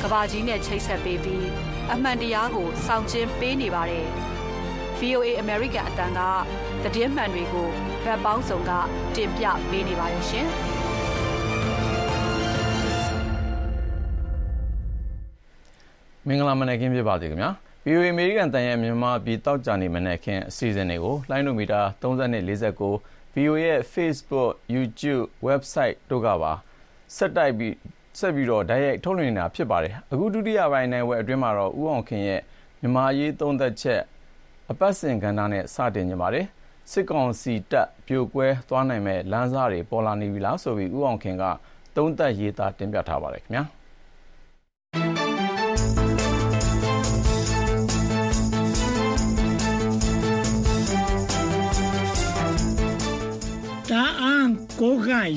ကဘာကြီးနဲ့ချိတ်ဆက်ပေးပြီးအမှန်တရားကိုစောင့်ကျဉ်ပေးနေပါတယ်။ VOA American အတန်းကသတင်းမှန်တွေကိုဗတ်ပေါင်းစုံကတင်ပြပေးနေပါတယ်ရှင်။မင်္ဂလာမနက်ခင်းဖြစ်ပါစေခင်ဗျာ။ VOA အမေရိကန်တန်ရဲ့ မြန်မာပြည်တောက်ကြနေမနေ့ခင်အစီအစဉ်တွေကိုလိုင်းနိုမီတာ3049 VOA ရဲ့ Facebook, YouTube, Website တို့ကပါ ဆက်တိုက်ပြီးဆက်ပြီးတော့ဓာတ်ရိုက်ထုတ်လွှင့်နေတာ ဖြစ်ပါတယ်။အခု ဒုတိယပိုင်းနိုင်ဝဲအတွင်းမှာတော့ဥအောင်ခင်ရဲ့ မြန်မာရေး သုံးသက်ချက် အပတ်စဉ်ကဏ္ဍနဲ့ စတင်နေပါတယ်။စစ်ကောင်စီတပ် ပြိုကွဲသွားနိုင်မဲ့လမ်းစာတွေ ပေါ်လာနေပြီလားဆိုပြီးဥအောင်ခင်က သုံးသက်ရေးသား တင်ပြထားပါတယ်ခင်ဗျာ။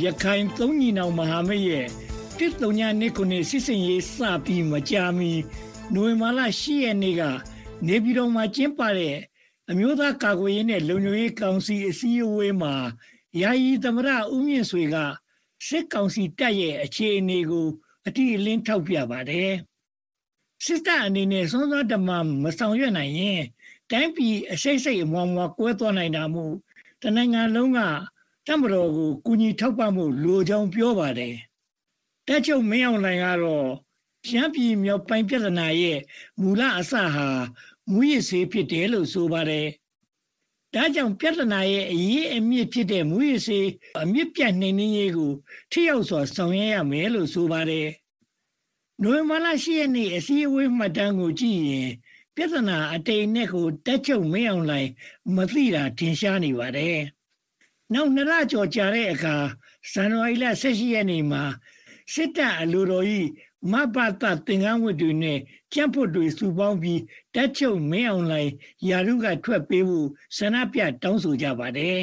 ရခိုင်သုံးညီနောင်မဟာမိတ်ရဲ့တစ်တုံညာနှစ်ခုနှစ်စစ်စင်ရေးစပြီးမကြာမီနိုဝင်ဘာလ10ရက်နေ့ကနေပြည်တော်မှာကျင်းပတဲ့အမျိုးသားကာကွယ်ရေးနဲ့လုံခြုံရေးကောင်စီအစည်းအဝေးမှာယာယီသမရဦးမြင့်ဆွေကစစ်ကောင်စီတပ်ရဲ့အခြေအနေကိုအတိအလင်းထောက်ပြပါတယ်စစ်တပ်အနေနဲ့စွန်းစွန်းတမမဆောင်ရွက်နိုင်ရင်တိုင်းပြည်အစိတ်စိတ်အမွားမွားကွဲသွားနိုင်တာမို့တနိုင်ငံလုံးက တပ်မတော်ကိုကူညီထောက်ပံ့မှုလိုကြောင်းပြောပါတယ်။တပ်ချုပ်မင်းအောင်လှိုင်ကတော့ရှမ်းပြည်မြောက်ပိုင်းပြည်ထနာရဲ့မူလအစဟာမူရစ်စေးဖြစ်တယ်လို့ဆိုပါတယ်။ဒါကြောင့်ပြည်ထနာရဲ့အရေးအမြစ်ဖြစ်တဲ့မူရစ်စေးအမြင့်ပြတ်နှိမ်နှင်းရေးကိုထိရောက်စွာဆောင်ရွက်ရမယ်လို့ဆိုပါတယ်။နိုဝင်ဘာလ10ရက်နေ့အစည်းအဝေးမှတ်တမ်းကိုကြည့်ရင်ပြဿနာအတိမ်နဲ့ကိုတက်ချုပ်မင်းအောင်လှိုင်မသိတာထင်ရှားနေပါတယ်။ နောက်နှစ်လကျော်ကြာတဲ့အခါဇန်နဝါရီလ18ရက်နေ့မှာစစ်တပ်အလိုတော်ကြီးမဘတသင်္ကန်းဝတ်တွေနဲ့ကြက်ဖွတ်တွေစုပေါင်းပြီးတက်ချုပ်မင်းအောင်လှိုင်ယာရုကထွက်ပေးဖို့ဆန္ဒပြတောင်းဆိုကြပါတယ်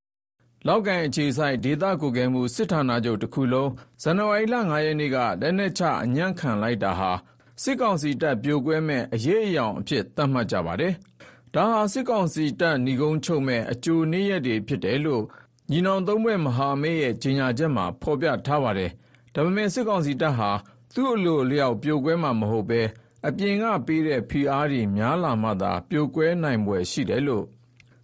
။လောက်ကန်အခြေဆိုင်ဒေသကိုကဲမှုစစ်ဌာနချုပ်တစ်ခုလုံးဇန်နဝါရီလ9ရက်နေ့ကလက်နက်ချအညံ့ခံလိုက်တာဟာစစ်ကောင်စီတပ်ပြိုကွဲမဲ့အရေးအယောင်အဖြစ်သတ်မှတ်ကြပါတယ် ဒါဟာ စစ်ကောင်စီတပ် နိဂုံးချုပ်မဲ့အကြိုနေ့ရက်တွေဖြစ်တယ်လို့ ညီနောင်သုံးဘက်မဟာမိတ်ရဲ့ ကြေညာချက်မှာ ဖော်ပြထားပါတယ်။ဒါပေမဲ့ စစ်ကောင်စီတပ်ဟာ သူ့အလိုအလျောက် ပြိုကွဲမှာမဟုတ်ဘဲ အပြင်ကပေးတဲ့ ဖိအားတွေ များလာမှသာ ပြိုကွဲနိုင်ဖွယ်ရှိတယ်လို့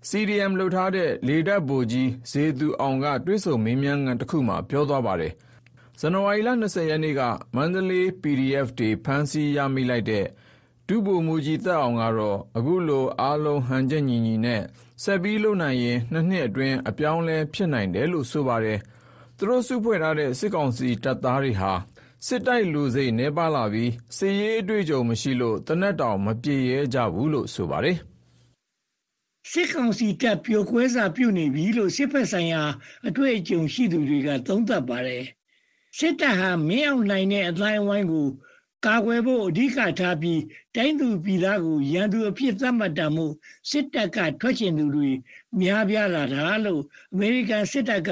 CDM လုပ်ထားတဲ့ လေတပ်ဗိုလ်ကြီး ဇေသူအောင်က တွဲဆုံမေးမြန်းခန်းတစ်ခုမှာ ပြောသွားပါတယ်။ဇန်နဝါရီလ20ရက်နေ့က မန္တလေး PDF တွေ ဖမ်းဆီးရမိလိုက်တဲ့ ဒုဗိုလ်မှူးကြီးသက်အောင်ကတော့အခုလိုအားလုံးဟန်ချက်ညီညီနဲ့ဆက်ပြီးလုပ်နိုင်ရင်နှစ်နှစ်အတွင်းအပြောင်းအလဲဖြစ်နိုင်တယ်လို့ဆိုပါတယ်။သူတို့စုဖွဲ့ထားတဲ့စစ်ကောင်စီတပ်သားတွေဟာစစ်တိုက်လူစိတ်နည်းပါးလာပြီးစစ်ရေးအတွေ့အကြုံမရှိလို့သေနတ်တောင်မပစ်ရဲကြဘူးလို့ဆိုပါတယ်“စစ်ကောင်စီတပ်ပျော်ကွဲစာပြုနေပြီလို့စစ်ဘက်ဆိုင်ရာအတွေ့အကြုံရှိသူတွေကသုံးသပ်ပါတယ်။စစ်တပ်ဟာမင်းအောင်လှိုင်နဲ့အသိုင်းအဝိုင်းကို ကာကွယ်ဖို့အဓိကထားပြီးတိုင်းသူပြည်သားကိုရန်သူအဖြစ်သတ်မှတ်တာမို့စစ်တပ်ကထွက်ချင်သူတွေများပြားလာတာလို့အမေရိကန်စစ်တပ်က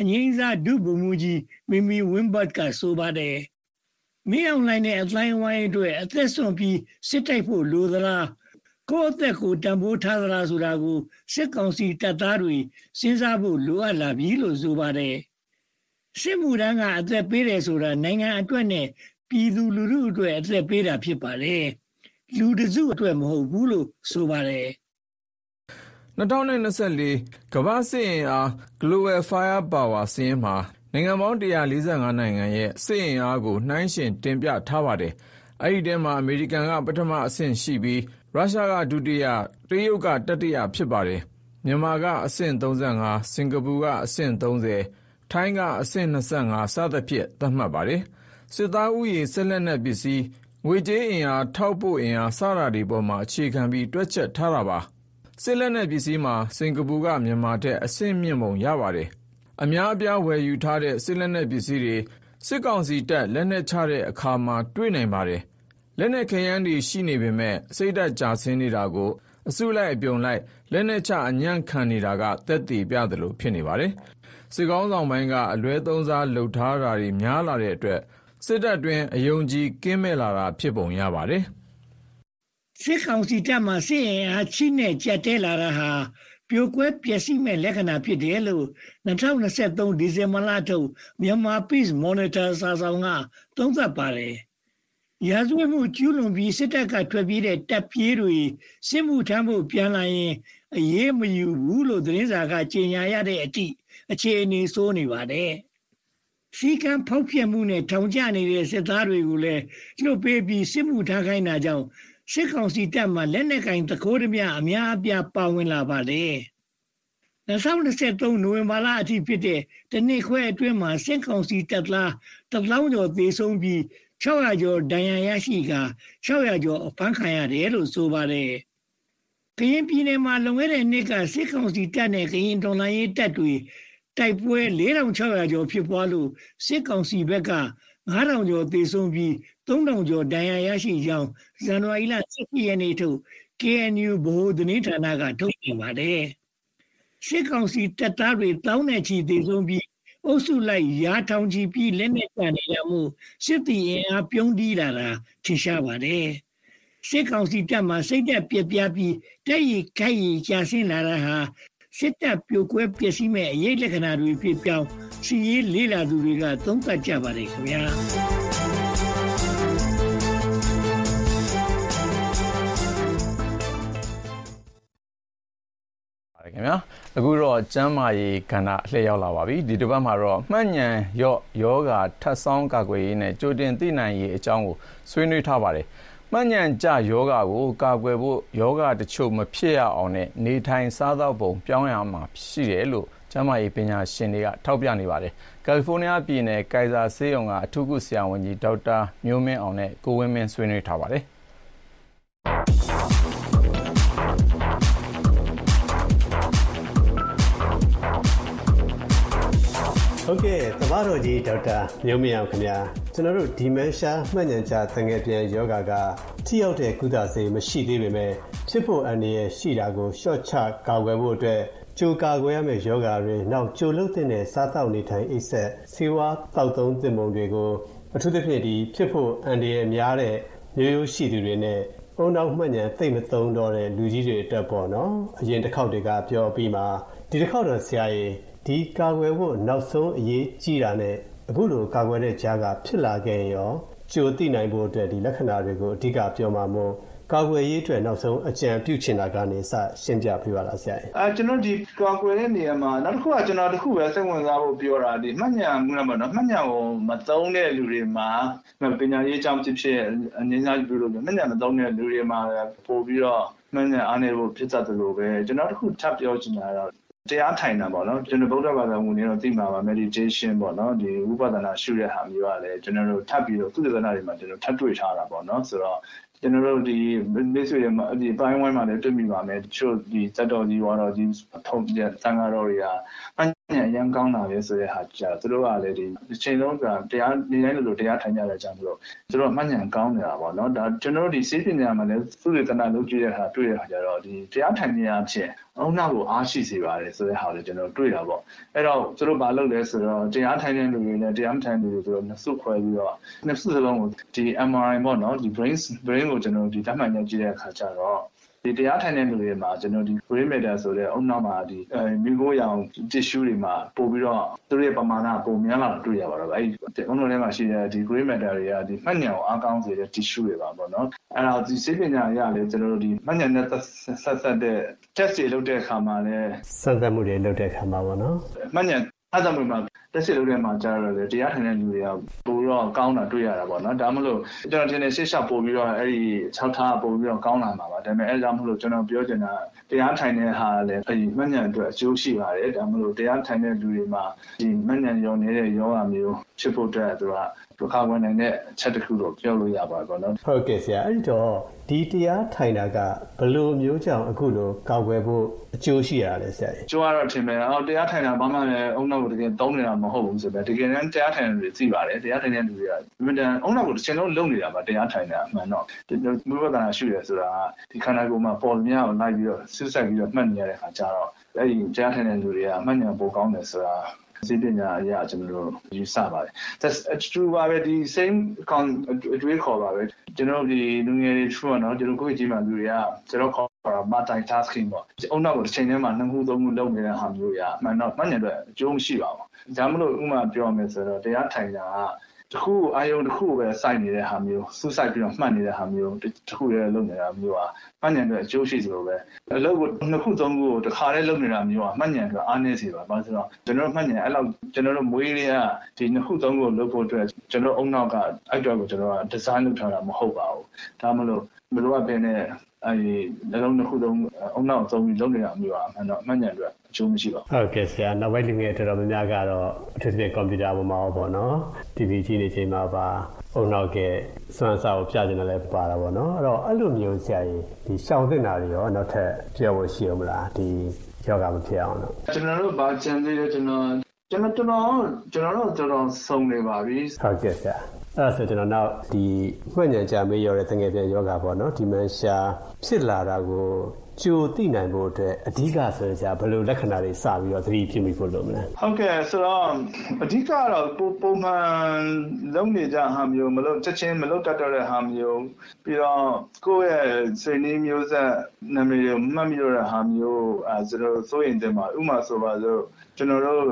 အငြိမ်းစားဒုဗိုလ်မှူးကြီးမီမီဝင်းဘတ်ကဆိုပါတယ်။မင်းအောင်လှိုင်နဲ့အသိုင်းအဝိုင်းအတွက်အသက်ဆုံးပြီးစစ်တိုက်ဖို့လိုသလားကိုယ့်အသက်ကိုတန်ဖိုးထားသလားဆိုတာကိုစစ်ကောင်စီတပ်သားတွေစဉ်းစားဖို့လိုအပ်လာပြီလို့ဆိုပါတယ်။စစ်မှုထမ်းကအသက်ပေးတယ်ဆိုတာနိုင်ငံအတွက်နဲ့ ပြည်သူလူထုအတွက်အသက်ပေးတာဖြစ်ပါတယ်။လူတစုအတွက်မဟုတ်ဘူးလို့ဆိုပါတယ်။2024ကမ္ဘာစစ်အင်အား Global Firepower စင်းမှာနိုင်ငံပေါင်း145နိုင်ငံရဲ့စစ်အင်အားကိုနှိုင်းယှဉ်တင်ပြထားပါတယ်။အဲဒီထဲမှာအမေရိကန်ကပထမအဆင့်ရှိပြီးရုရှားကဒုတိယတရုတ်ကတတိယဖြစ်ပါတယ်။မြန်မာကအဆင့်35စင်ကာပူကအဆင့်30ထိုင်းကအဆင့်25စသဖြင့်သတ်မှတ်ပါတယ်။ စစ်သားဦးရေ စစ်လက်နက်ပစ္စည်း ငွေကြေးအင်အား ထောက်ပို့အင်အား စတာတွေပေါ်မှာ အခြေခံပြီး တွက်ချက်ထားတာပါ စစ်လက်နက်ပစ္စည်းမှာ စင်ကာပူက မြန်မာထက် အဆင့်မြင့်ပုံရပါတယ် အများအပြား ဝယ်ယူထားတဲ့ စစ်လက်နက်ပစ္စည်းတွေ စစ်ကောင်စီတပ် လက်နက်ချတဲ့အခါမှာ တွေ့နိုင်ပါတယ် လက်နက်ခဲယမ်းတွေ ရှိနေပေမဲ့စိတ်ဓာတ်ကြဆင်းနေတာကို အစုလိုက်အပြုံလိုက် လက်နက်ချ အညံ့ခံနေတာက သက်သေပြသလို ဖြစ်နေပါတယ် စစ်ကောင်းဆောင်ပိုင်းက အလွဲသုံးစားလှုပ်ထားတာတွေ များလာတဲ့အတွက် စစ်တပ်တွင်း အယုံကြည်ကင်းမဲ့လာတာ ဖြစ်ပုံရပါတယ်။စစ်ကောင်စီတပ်မှစစ်ရင်အားချိနဲ့ကြက်တဲလာတာဟာ ပြိုကွဲပျက်စီးမဲ့လက္ခဏာ ဖြစ်တယ်လို့2023ဒီဇင်ဘာလထုတ်မြန်မာ Peace Monitor စာဆောင်က သုံးသပ်ပါတယ်။ရာဇဝတ်မှု ကျူးလွန်ပြီး စစ်တပ်က ထွက်ပြေးတဲ့ တပ်ပြေးတွေ စစ်မှုထမ်းဖို့ ပြန်လာရင် အရေးမယူဘူးလို့ သတင်းစာက ကြေညာရတဲ့အထိ အခြေအနေ ဆိုးနေပါတယ်။ စည်းကမ်းဖောက်ဖျက်မှုနဲ့ထောင်ကျနေတဲ့စစ်သားတွေကိုလည်းလွှတ်ပေးပြီးစစ်မှုထမ်းခိုင်းတာကြောင့်စစ်ကောင်စီတပ်မှလက်နက်ကင်တကိုးတမျှအများအပြားပါဝင်လာပါတယ်။2023နိုဝင်ဘာလအထိဖြစ်တဲ့တနစ်ခွဲအတွင်းမှာစစ်ကောင်စီတပ်သားတလောင်းကျော်သေဆုံးပြီး600ကျော်ဒဏ်ရာရရှိက600ကျော်အဖမ်းခံရတယ်လို့ဆိုပါတယ်။ကရင်ပြည်နယ်မှာလွန်ခဲ့တဲ့နှစ်ကစစ်ကောင်စီတပ်နဲ့ကရင်တော်လှန်ရေးတပ်တွေ တိုက်ပွဲ4600ကျော်ဖြစ်ပွားလို့စစ်ကောင်စီဘက်က9000ကျော်သေဆုံးပြီး3000ကျော်ဒဏ်ရာရရှိကြောင်းဇန်နဝါရီလ17ရက်နေ့ထုတ် KNU ဗဟိုသတင်းဌာနကထုတ်ပြန်ပါတယ်စစ်ကောင်စီတပ်သားတွေတောင်းနဲ့ချီသေဆုံးပြီးအုပ်စုလိုက်ရာထောင်ချီပြီးလက်နက်ကန်နေရမှုစစ်တီအင်အားပြုံးတီးလာတာထင်ရှားပါတယ်စစ်ကောင်စီတပ်မှစိတ်သက်ပြပြပြီးတဲ့ရီခိုက်ရီကြာဆင်းလာတာဟာ စစ်တပ်ပြိုကွဲပျက်စီးမဲ့အရေးလက္ခဏာတွေဖြစ်ပြောင်းစီရေးလေးလာသူတွေကသုံးသပ်ကြပါတယ်ခင်ဗျာခင်ဗျာအခုတော့ကျမ်းမာရေးကဏ္ဍလှည့်ရောက်လာပါပြီဒီတစ်ပတ်မှာတော့မှတ်ဉဏ်ရော့ယောဂထပ်ဆောင်းကာကွယ်ရေးနဲ့ကြိုတင်သိနိုင်ရေးအကြောင်းကိုဆွေးနွေးထားပါတယ် မှတ်ဉဏ်ကျယောဂကို ကာကွယ်ဖို့ယောဂတချို့ မဖြစ်ရအောင်နဲ့ နေထိုင်စားသောက်ပုံ ပြောင်းရမှာရှိတယ်လို့ ကျန်းမာရေးပညာရှင်တွေက ထောက်ပြနေပါတယ်။ကယ်လီဖိုးနီးယားပြည်နယ်ကယ်ဆာဆေးရုံက အထူးကုဆရာဝန်ကြီး ဒေါက်တာမျိုးမင်းအောင်နဲ့ ကိုဝင်းမင်းဆွေးနွေးထားပါတယ် ဟုတ်ကဲ့တမတော်ကြီးဒေါက်တာမျိုးမင်းအောင်ခင်ဗျာကျွန်တော်တို့ဒီမန်ရှာမှတ်ဉဏ်ချတငယ်ပြန်ယောဂကထိရောက်တဲ့ကုသဆေးမရှိသေးပေမဲ့ဖြစ်ဖို့အန္တရာယ်ရှိတာကိုရှော့ချကာကွယ်ဖို့အတွက်ကြိုကာကွယ်ရမယ့်ယောဂတွေနောက်ကြိုလုတဲ့စားတောက်နေထိုင်အိပ်ဆက်ဆေးဝါးတောက်သုံးသင့်ပုံတွေကိုအထူးသဖြင့်ဒီဖြစ်ဖို့အန္တရာယ်များတဲ့မျိုးရိုးရှိသူတွေနဲ့အုံနောက်မှတ်ဉဏ်သိမ့်မသုံးတော့တဲ့လူကြီးတွေအတွက်ပေါ့နော်အရင်တစ်ခေါက်တွေကပြောပြီးမှဒီတစ်ခေါက်တော့ဆရာကြီး ဒီကာကွယ်ဖို့နောက်ဆုံးအရေးကြီးတာနဲ့အခုလိုကာကွယ်တဲ့ကြားကဖြစ်လာခဲ့ရောကြိုသိနိုင်ဖို့အတွက်ဒီလက္ခဏာတွေကိုအဓိကပြောမှာမို့ကာကွယ်ရေးအတွက်နောက်ဆုံးအကြံပြုချင်တာကနေစရှင်းပြပြပါလားဆရာ။အဲကျွန်တော်ဒီကာကွယ်တဲ့နေရာမှာနောက်တစ်ခုကကျွန်တော်တစ်ခုပဲစိတ်ဝင်စားဖို့ပြောတာဒီမှတ်ဉာဏ်မှုနဲ့ပေါ့နော်မှတ်ဉာဏ်ကိုမသုံးတဲ့လူတွေမှာပညာရေးအကြောင်းဖြစ်ဖြစ်အငြင်းစားပြုလို့မှတ်ဉာဏ်မသုံးတဲ့လူတွေမှာပို့ပြီးတော့မှတ်ဉာဏ်အားနည်းဖို့ဖြစ်တတ်တယ်လို့ပဲကျွန်တော်တစ်ခုထပ်ပြောချင်တာတော့ တရားထိုင်တာပေါ့နော်ကျွန်တော်ဗုဒ္ဓဘာသာဝင်တွေတော့သိမှာပါ meditation ပေါ့နော်ဒီဝိပဿနာရှုတဲ့ဟာမျိုးကလည်းကျွန်တော်တို့ထပ်ပြီးတော့သုတေသနတွေမှာကျွန်တော်ထပ်တွေ့ထားတာပေါ့နော်ဆိုတော့ကျွန်တော်တို့ဒီမိတ်ဆွေတွေမှာဒီပိုင်းဝိုင်းမှာလည်းတွေ့မိပါမယ်တချို့ဒီစက်တော်ကြီးဝါတော်ကြီးထုံးတဲ့သံဃာတော်တွေက ပညာအရင်ကောင်းတာပဲဆိုတဲ့ဟာကြာသူတို့ကလည်းဒီအချိန်လုံးကတရားနေတိုင်းလို့တရားထိုင်ကြတဲ့ကြောင့်မလို့သူတို့မှတ်ဉာဏ်ကောင်းနေတာပေါ့နော်ဒါကျွန်တော်တို့ဒီစေပညာမှာလည်းသုတေသနလုပ်ကြည့်တဲ့ဟာတွေ့တဲ့ဟာကြတော့ဒီတရားထိုင်နေရဖြစ်အုံနောက်ကိုအားရှိစေပါတယ်ဆိုတဲ့ဟာကိုကျွန်တော်တွေ့တာပေါ့အဲ့တော့သူတို့ဘာလုပ်လဲဆိုတော့တရားထိုင်တဲ့လူတွေနဲ့တရားမထိုင်တဲ့လူတွေဆိုတော့နှစ်စုခွဲပြီးတော့နှစ်စုစလုံးကိုဒီ MRI ပေါ့နော်ဒီ brain brain ကိုကျွန်တော်ဒီတတ်မှတ်ညကြည့်တဲ့အခါကျတော့ ဒီတရားထိုင်တဲ့လူတွေမှာကျွန်တော်ဒီ brain matter ဆိုတဲ့အုံနောက်မှာဒီအဲမိခိုးရောင် tissue တွေမှာပို့ပြီးတော့သူတို့ရဲ့ပမာဏပုံများလာတွေ့ရပါတော့အဲဒီအုံနောက်ထဲမှာရှိတဲ့ဒီ brain matter တွေကဒီမှတ်ဉာဏ်ကိုအားကောင်းစေတဲ့ tissue တွေပါပေါ့နော်အဲ့တော့ဒီစိတ်ပညာအရလည်းကျွန်တော်တို့ဒီမှတ်ဉာဏ်နဲ့ဆက်ဆက်တဲ့ test တွေလုပ်တဲ့အခါမှာလည်းစမ်းသပ်မှုတွေလုပ်တဲ့အခါမှာပေါ့နော်မှတ်ဉာဏ် အဲ့ဒါမျိုးမှာတက်စစ်လုပ်တဲ့မှာကြားရတယ်တရားထိုင်တဲ့လူတွေကပိုတော့ကောင်းတာတွေ့ရတာပေါ့နော်ဒါမှမဟုတ်ကျွန်တော်ထင်တယ်ရှေ့ရှောက်ပို့ပြီးတော့အဲ့ဒီ6ထားပို့ပြီးတော့ကောင်းလာမှာပါဒါပေမဲ့အဲ့ဒါမှမဟုတ်ကျွန်တော်ပြောချင်တာတရားထိုင်တဲ့ဟာလည်းအဲ့ဒီမှတ်ဉာဏ်အတွက်အကျိုးရှိပါတယ်ဒါမှမဟုတ်တရားထိုင်တဲ့လူတွေမှာဒီမှတ်ဉာဏ်ရောနေတဲ့ယောဂမျိုးဖြစ်ဖို့အတွက်သူက ဒုက္ခဝင်နိုင်တဲ့အချက်တစ်ခုတော့ပြောလို့ရပါတော့နော်ဟုတ်ကဲ့ဆရာအဲ့တော့ဒီတရားထိုင်တာကဘလို့မျိုးကြောင့်အခုလိုကောက်ွယ်ဖို့အကျိုးရှိရလဲဆရာကျိုးကတော့ထင်မယ်အော်တရားထိုင်တာဘာမှလည်းအုံနောက်ကိုတကယ်သုံးနေတာမဟုတ်ဘူးဆိုပဲတကယ်တမ်းတရားထိုင်တဲ့လူတွေသိပါတယ်တရားထိုင်တဲ့လူတွေကမြင်တယ်အုံနောက်ကိုတစ်ချိန်လုံးလုံနေတာပါတရားထိုင်တာအမှန်တော့ဘုရားကနာရှိရဆိုတာဒီခန္ဓာကိုယ်မှာပေါ်မြအောင်လိုက်ပြီးတော့ဆစ်ဆက်ပြီးတော့မှတ်နေရတဲ့ခါကျတော့အဲ့ဒီတရားထိုင်တဲ့လူတွေကအမှတ်ဉာဏ်ပိုကောင်းတယ်ဆိုတာ စိတ်ပညာအရာကျွန်တော်တို့ယူဆပါတယ် that's true ပါပဲဒီ same ကောင်အတွေးခေါ်ပါပဲကျွန်တော်ဒီလူငယ်တွေ true နော်ကျွန်တော်ကိုယ်ကြီးမှလူတွေကကျွန်တော်ခေါ်တာ multi tasking ပေါ့အုံနောက်ကိုတစ်ချိန်တည်းမှာနှစ်ခုသုံးခုလုပ်နေတဲ့ဟာမျိုးရာအမှန်တော့မှတ်ဉာဏ်အတွက်အကျိုးမရှိပါဘူးဒါမှမဟုတ်ဥမာပြောမယ်ဆိုတော့တရားထိုင်တာက တခုအာယုံတခုပဲစိုက်နေတဲ့ဟာမျိုးစူးစိုက်ပြီးတော့မှတ်နေတဲ့ဟာမျိုးတခုရဲလုပ်နေတာမျိုးဟာမှတ်ဉာဏ်အတွက်အကျိုးရှိသလိုပဲအလုပ်ကိုနှစ်ခုသုံးခုကိုတစ်ခါတည်းလုပ်နေတာမျိုးဟာမှတ်ဉာဏ်အတွက်အားနည်းစေပါဘာလို့ဆိုတော့ကျွန်တော်မှတ်ဉာဏ်အဲ့လောက်ကျွန်တော်တို့မွေးလေးကဒီနှစ်ခုသုံးခုလုပ်ဖို့အတွက်ကျွန်တော်အုံနောက်ကအဲ့တော့ကိုကျွန်တော်ကဒီဇိုင်းလုပ်ထားတာမဟုတ်ပါဘူးဒါမှမဟုတ်မလိုအပ်ဘဲနဲ့ အဲဒီနှလုံးတစ်ခုသုံးအုံနောက်သုံးပြီးလုပ်နေတာမျိုးอ่ะအမှန်တော့အမှန်ညာအတွက်အကျိုးမရှိပါဘူးဟုတ်ကဲ့ဆရာနောက်ပိုင်းလူငယ်တော်တော်များများကတော့အထူးသဖြင့်ကွန်ပျူတာပေါ်မှာပေါ့နော် TV ကြည့်နေချိန်မှာပါအုံနောက်ကစွမ်းစားကိုပြကျင်တယ်လည်းပါတာပေါ့နော်အဲ့တော့အဲ့လိုမျိုးဆရာကြီးဒီရှောင်သင့်တာတွေရောနောက်ထပ်ပြောဖို့ရှိအောင်မလားဒီယောဂမဖြစ်အောင်တော့ကျွန်တော်တို့ဘာကြံသေးလဲကျွန်တော်ကျွန်တော်ကျွန်တော်ကျွန်တော်တို့တော်တော်စုံနေပါပြီဟုတ်ကဲ့ဆရာ အဲ့ဒါဆိုကျွန်တော်နောက်ဒီမှတ်ဉာဏ်ကြမေးရတဲ့တငယ်ပြန်ယောဂပေါ့နော်ဒီမန်ရှာဖြစ်လာတာကိုကြိုသိနိုင်ဖို့အတွက်အဓိကဆိုကြဘယ်လိုလက္ခဏာတွေစပြီးတော့သတိပြုမိဖို့လုပ်မလဲဟုတ်ကဲ့ဆိုတော့အဓိကတော့ပုံမှန်လုံးနေကြဟာမျိုးမလို့ချက်ချင်းမလို့တတ်တော့တဲ့ဟာမျိုးပြီးတော့ကိုယ့်ရဲ့စိတ်နည်းမျိုးဆက်နာမည်တွေမှတ်မိတော့တဲ့ဟာမျိုးအဲဆိုတော့စိုးရင်တင်ပါဥမာဆိုပါစို့ကျွန်တော်တို့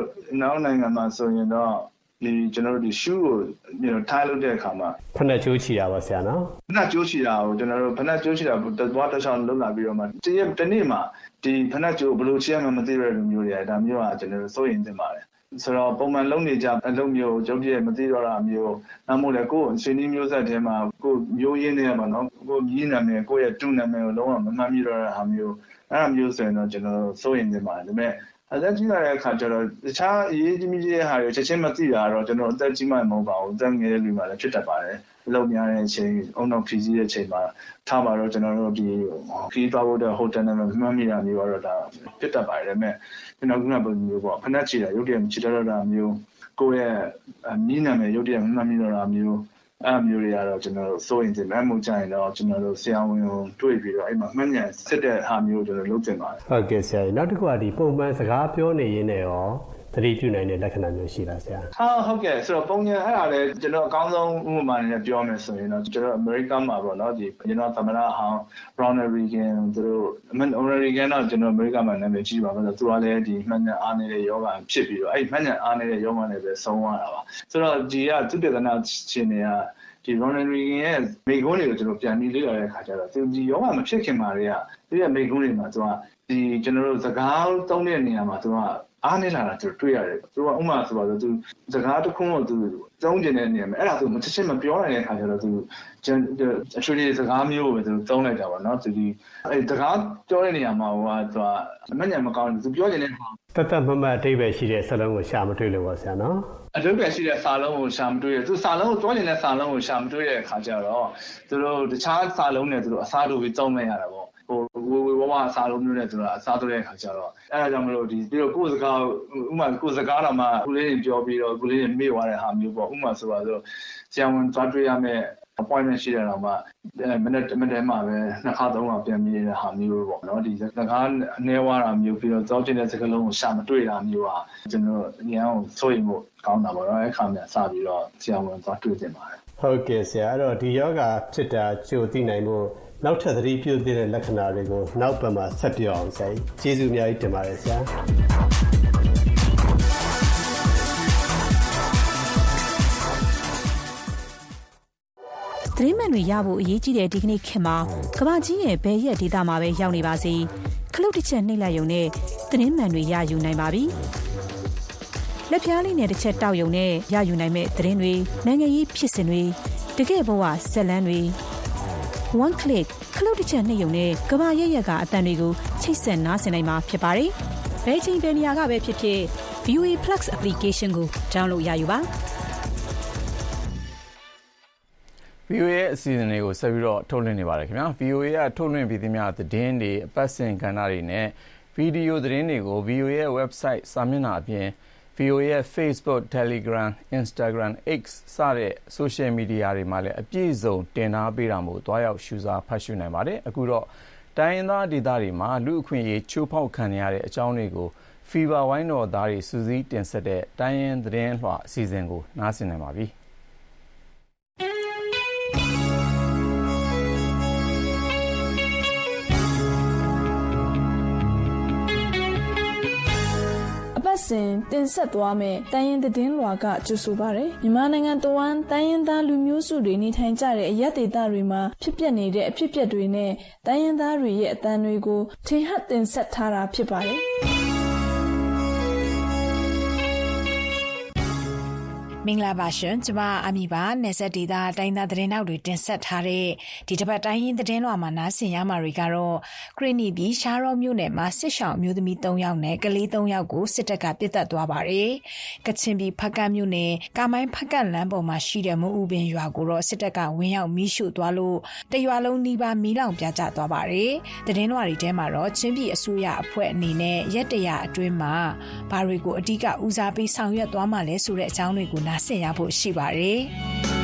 နောက်နိုင်ငံမှာဆိုရင်တော့ ဒီကျွန်တော်တို့ဒီ shoe ကို you know ထားလုပ်တဲ့အခါမှာဖက်နှက်ချိုးချီတာပါဆရာနော်ဖက်နှက်ချိုးချီတာကိုကျွန်တော်တို့ဖက်နှက်ချိုးချီတာတသွားတစ်ချောင်းလုံးလာပြီးတော့မှတရက်တနေ့မှာဒီဖက်နှက်ချိုးဘယ်လိုချီရမှမသိရတဲ့လူမျိုးတွေဒါမျိုးကကျွန်တော်တို့စိုးရင်တင်ပါတယ်ဆိုတော့ပုံမှန်လုံနေကြအလုပ်မျိုးကျုပ်ပြည့်မသိတော့တာမျိုးနောက်မို့လဲကိုယ်ရှင်ဒီမျိုးဆက်ထဲမှာကိုမျိုးရင်းနေရပါတော့ကိုမြည်နာမည်ကိုယ့်ရဲ့တူနာမည်ကိုလုံးဝမမှတ်မိတော့တဲ့ဟာမျိုးအဲ့ဒါမျိုးဆိုရင်တော့ကျွန်တော်စိုးရင်တင်ပါတယ်ဒါပေမဲ့ အသက်ကြီးလာတဲ့အခါကျတော့တခြားအရေးကြီးကြီးတဲ့ဟာတွေချက်ချင်းမသိတာတော့ကျွန်တော်အသက်ကြီးမှမဟုတ်ပါဘူးအသက်ငယ်တဲ့လူမှလည်းဖြစ်တတ်ပါတယ်အလုပ်များတဲ့အချိန်အုံနောက်ဖြီးစည်းတဲ့အချိန်မှာထားပါတော့ကျွန်တော်တို့ဒီခီးသွားဖို့တဲ့ဟိုတယ်နဲ့မှတ်မိတာမျိုးတော့ဒါဖြစ်တတ်ပါတယ်ဒါပေမဲ့ကျွန်တော်ကဘယ်လိုပေါ့ဖနက်ချီတာရုပ်တရက်ချီတော့တာမျိုးကိုယ့်ရဲ့မြင်းနာမည်ရုပ်တရက်မှတ်မိတော့တာမျိုး အဲ့မျိုးတွေကတော့ကျွန်တော်တို့စိုးရင်တင်မဲ့မှုကြရင်တော့ကျွန်တော်တို့ဆရာဝန်ကိုတွေ့ပြီးတော့အဲ့မှာမှတ်ဉာဏ်စစ်တဲ့ဟာမျိုးကျွန်တော်လုပ်တင်ပါတယ်ဟုတ်ကဲ့ဆရာနောက်တစ်ခုကဒီပုံမှန်စကားပြောနေရင်းနဲ့ရော သတိပြုနိုင်တဲ့လက္ခဏာမျိုးရှိလားဆရာဟာဟုတ်ကဲ့ဆိုတော့ပုံညာအဲ့ဒါလည်းကျွန်တော်အကောင်းဆုံးဥပမာနဲ့ပြောမယ်ဆိုရင်တော့ကျွန်တော်အမေရိကန်မှာပေါ့နော်ဒီကျွန်တော်သမ္မတဟောင်း Ronald Reagan သူတို့အမေရိကန်တော့ကျွန်တော်အမေရိကန်မှာနာမည်ကြီးပါပဲသူကလည်းဒီမှတ်ဉာဏ်အားနေတဲ့ယောဂဖြစ်ပြီးတော့အဲ့မှတ်ဉာဏ်အားနေတဲ့ယောဂနဲ့ပဲဆုံးသွားတာပါဆိုတော့ဒီကသူတေသနာရှင်တွေကဒီ Ronald Reagan ရဲ့မိကုန်းတွေကိုကျွန်တော်ပြန်ပြီးလေ့လာတဲ့အခါကျတော့သူဒီယောဂမဖြစ်ခင်မှာတည်းကသူရဲ့မိကုန်းတွေမှာသူကဒီကျွန်တော်တို့စကားသုံးတဲ့နေရာမှာသူက အားနည်းလာတာသူတွေ့ရတယ်သူကဥမာဆိုပါဆိုသူစကားတစ်ခုတော့သူတုံးကျင်တဲ့နေရာမှာအဲ့ဒါဆိုမချက်ချင်းမပြောနိုင်တဲ့အခါကျတော့သူအချွေတွေစကားမျိုးကိုသူတုံးလိုက်တာပေါ့နော်သူဒီအဲ့စကားပြောတဲ့နေရာမှာဟိုကသူကအမှန်ဉာဏ်မကောင်းဘူးသူပြောကျင်တဲ့တတ်တတ်မမအတိပ္ပယ်ရှိတဲ့စာလုံးကိုရှာမတွေ့လို့ပါဆရာနော်အတိပ္ပယ်ရှိတဲ့စာလုံးကိုရှာမတွေ့ရသူစာလုံးကိုတွန်းနေတဲ့စာလုံးကိုရှာမတွေ့တဲ့အခါကျတော့သူတို့တခြားစာလုံးနဲ့သူတို့အစားတူပြီးတုံးနေရတာပေါ့ ဟိုဝဝဝဝအစားလုံးမျိုးနဲ့သူတို့အစားထိုးတဲ့အခါကျတော့အဲဒါကြောင့်မလို့ဒီပြီးတော့ကိုယ်စကားဥမာကိုယ်စကားတော့မှခုလေးတွေပြောပြီးတော့ခုလေးတွေမေ့သွားတဲ့ဟာမျိုးပေါ့ဥမာဆိုပါဆိုဆရာဝန်သွားတွေ့ရမယ့် appointment ရှိတယ်တော့မှမနေ့မနေ့မှပဲနှစ်ခါသုံးခါပြန်ပြီးတဲ့ဟာမျိုးပေါ့နော်ဒီစကားအနေဝါတာမျိုးပြီးတော့ကြောက်တဲ့စကားလုံးကိုရှာမတွေ့တာမျိုးဟာကျွန်တော်အရင်အောင်စိုးရိမ်မှုကောင်းတာပေါ့နော်အဲ့ခါမှစပြီးတော့ဆရာဝန်သွားတွေ့တင်ပါတယ်ဟုတ်ကဲ့ဆရာအဲ့တော့ဒီယောဂဖြစ်တာကြိုသိနိုင်ဖို့ နောက်ထပ်သတိပြုသင့်တဲ့လက္ခဏာတွေကိုနောက်ပတ်မှာဆက်ပြောအောင်ဆရာကြီးကျေးဇူးအများကြီးတင်ပါတယ်ဆရာသတင်းမှန်တွေရဖို့အရေးကြီးတဲ့ဒီကနေ့ခေတ်မှာကမ္ဘာကြီးရဲ့ဘယ်ရက်ဒေသမှာပဲရောက်နေပါစေခလုတ်တစ်ချက်နှိပ်လိုက်ရုံနဲ့သတင်းမှန်တွေရယူနိုင်ပါပြီလက်ဖြားလေးနဲ့တစ်ချက်တောက်ရုံနဲ့ရယူနိုင်မဲ့သတင်းတွေနိုင်ငံရေးဖြစ်စဉ်တွေတကယ်ဘဝဇက်လန်းတွေ one click ခလုတ်တစ်ချက်နှိပ်ရုံနဲ့ကမ္ဘာရဲ့ရက်ကအတန်တွေကိုချိတ်ဆက်နားဆင်နိုင်မှာဖြစ်ပါတယ်ဘယ်ချိန်ဘယ်နေရာကပဲဖြစ်ဖြစ် VOA Plus application ကို download ရယူပါ VOA ရဲ့အစီအစဉ်တွေကိုဆက်ပြီးတော့ထုတ်လွှင့်နေပါတယ်ခင်ဗျာ VOA ကထုတ်လွှင့်ပြီးသမျှသတင်းတွေအပတ်စဉ်ကဏ္ဍတွေနဲ့ဗီဒီယိုသတင်းတွေကို VOA ရဲ့ website စာမျက်နှာအပြင် VOA ရဲ့ Facebook, Telegram, Instagram, X စတဲ့ social media တွေမှာလည်းအပြည့်အစုံတင်ထားပေးတာမို့တွားရောက်ရှုစားဖတ်ရှုနိုင်ပါတယ်အခုတော့တိုင်းရင်းသားဒေသတွေမှာလူအခွင့်အရေးချိုးဖောက်ခံရတဲ့အကြောင်းတွေကို Fever ဝိုင်းတော်သားတွေစူးစီးတင်ဆက်တဲ့တိုင်းရင်းသတင်းလွှာအစီအစဉ်ကိုနားဆင်နိုင်ပါပြီ။ စဉ်တင်ဆက်သွားမယ်တန်ရင်သတင်းလွှာကကြိုဆိုပါရယ်မြန်မာနိုင်ငံတဝမ်းတန်ရင်သားလူမျိုးစုတွေနေထိုင်ကြတဲ့အရက်ဒေသတွေမှာဖြစ်ပျက်နေတဲ့အဖြစ်အပျက်တွေနဲ့တန်ရင်သားတွေရဲ့အတန်တွေကိုထင်ဟပ်တင်ဆက်ထားတာဖြစ်ပါတယ် မင်္ဂလာပါရှင်ကျမအမီပါနေဆက်ဒေတာတိုင်းသားသတင်းနောက်တွေတင်ဆက်ထားတဲ့ဒီတစ်ပတ်တိုင်းရင်းသတင်းလွှာမှာနားဆင်ရမှာတွေကတော့ခရနီပြည်ရှားရောမြို့နယ်မှာစစ်ဆောင်မျိုးသမီး3ယောက်နဲ့ကလေး3ယောက်ကိုစစ်တပ်ကပြစ်တက်သွားပါတယ်ကချင်ပြည်ဖက်ကတ်မြို့နယ်ကာမိုင်းဖက်ကတ်လမ်းပေါ်မှာရှိတဲ့မူဦးပင်ရွာကိုတော့စစ်တပ်ကဝင်းရောက်မီးရှို့သွားလို့တရွာလုံးနှီးပါမီးလောင်ပြာကျသွားပါတယ်သတင်းလွှာတွေထဲမှာတော့ချင်းပြည်အစိုးရအဖွဲ့အနေနဲ့ရက်တရာအတွင်းမှာဘာတွေကိုအဓိကဦးစားပေးဆောင်ရွက်သွားမှလဲဆိုတဲ့အကြောင်းတွေကိုနားဆင်ရဖို့ရှိပါတယ်။